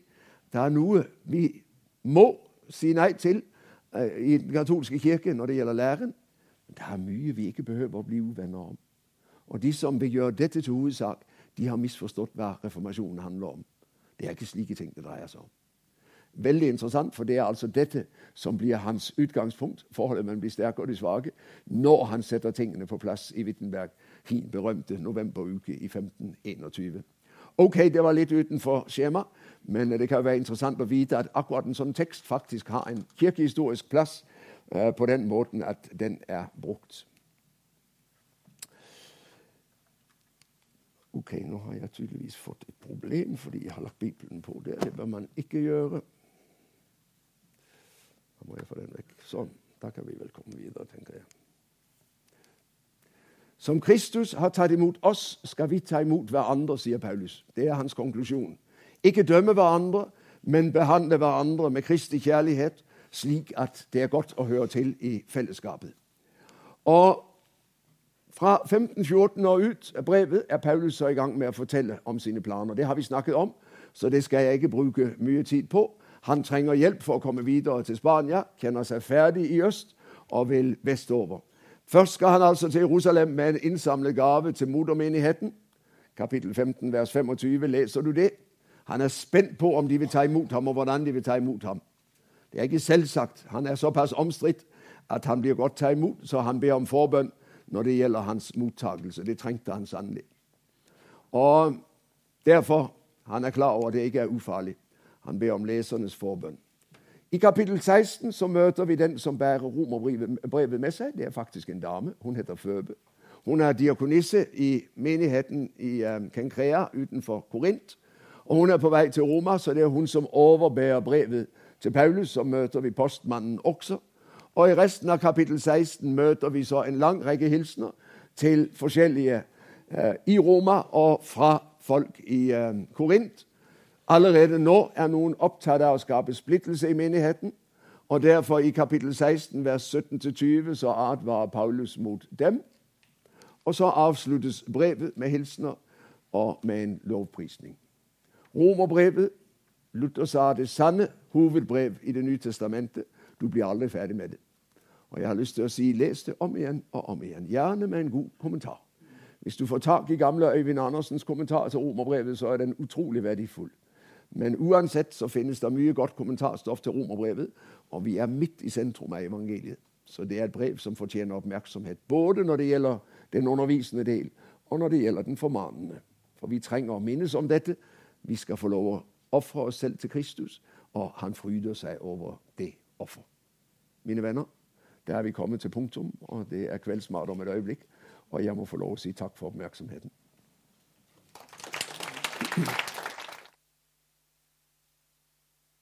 det er noe vi må si nei til uh, i den katolske kirke når det gjelder læren. Men det er mye vi ikke behøver å bli uvenner om. Og de som vil gjøre dette til hovedsak, de har misforstått hva reformasjonen handler om. Det er ikke slike ting det dreier seg om. Veldig interessant, for det er altså dette som blir hans utgangspunkt. Forholdet mellom de sterke og de svake. Når han setter tingene på plass i Wittenberg, hin berømte novemberuke i 1521. Ok, det var litt utenfor skjema, men det kan være interessant å vite at akkurat en sånn tekst faktisk har en kirkehistorisk plass uh, på den måten at den er brukt. Ok, nå har jeg tydeligvis fått et problem fordi jeg har lagt Bibelen på der. Det bør man ikke gjøre. må jeg få den vekk. Sånn. Da kan vi vel komme videre, tenker jeg. Som Kristus har tatt imot oss, skal vi ta imot hverandre, sier Paulus. Det er hans konklusjon. Ikke dømme hverandre, men behandle hverandre med Kristi kjærlighet, slik at det er godt å høre til i fellesskapet. Og Fra 15-14 år ut brevet er Paulus så i gang med å fortelle om sine planer. Det har vi snakket om, så det skal jeg ikke bruke mye tid på. Han trenger hjelp for å komme videre til Spania, kjenner seg ferdig i øst og vil vestover. Først skal han altså til Jerusalem med en innsamlet gave til modermenigheten. Kapittel 15, vers 25. Leser du det? Han er spent på om de vil ta imot ham, og hvordan de vil ta imot ham. Det er ikke selvsagt. Han er såpass omstridt at han blir godt tatt imot, så han ber om forbønn når det gjelder hans mottakelse. Det trengte han sannelig. Og Derfor han er klar over at det ikke er ufarlig. Han ber om lesernes forbønn. I kapittel 16 så møter vi den som bærer romerbrevet med seg. Det er faktisk en dame. Hun heter Føbe. Hun er diakonisse i menigheten i Kankrea Kenkrea utenfor Korint. Og Hun er på vei til Roma, så det er hun som overbærer brevet til Paulus. Så møter vi postmannen også. Og I resten av kapittel 16 møter vi så en lang rekke hilsener til forskjellige eh, i Roma og fra folk i eh, Korint. Allerede nå er noen opptatt av å skape splittelse i menigheten. Og derfor i kapittel 16, vers 17-20, så advarer Paulus mot dem. Og så avsluttes brevet med hilsener og med en lovprisning. Romerbrevet Luther sa det sanne hovedbrev i Det nye testamentet. Du blir aldri ferdig med det. Og jeg har lyst til å si les det om igjen og om igjen, gjerne med en god kommentar. Hvis du får tak i gamle Øyvind Andersens kommentar til romerbrevet, så er den utrolig verdifull. Men uansett så finnes det mye godt kommentarstoff til romerbrevet, og vi er midt i sentrum av evangeliet. Så det er et brev som fortjener oppmerksomhet, både når det gjelder den undervisende del, og når det gjelder den formanende. For vi trenger å minnes om dette. Vi skal få lov å ofre oss selv til Kristus, og han fryder seg over det offer. Mine venner, der er vi kommet til punktum, og det er kveldsmat om et øyeblikk. Og jeg må få lov å si takk for oppmerksomheten.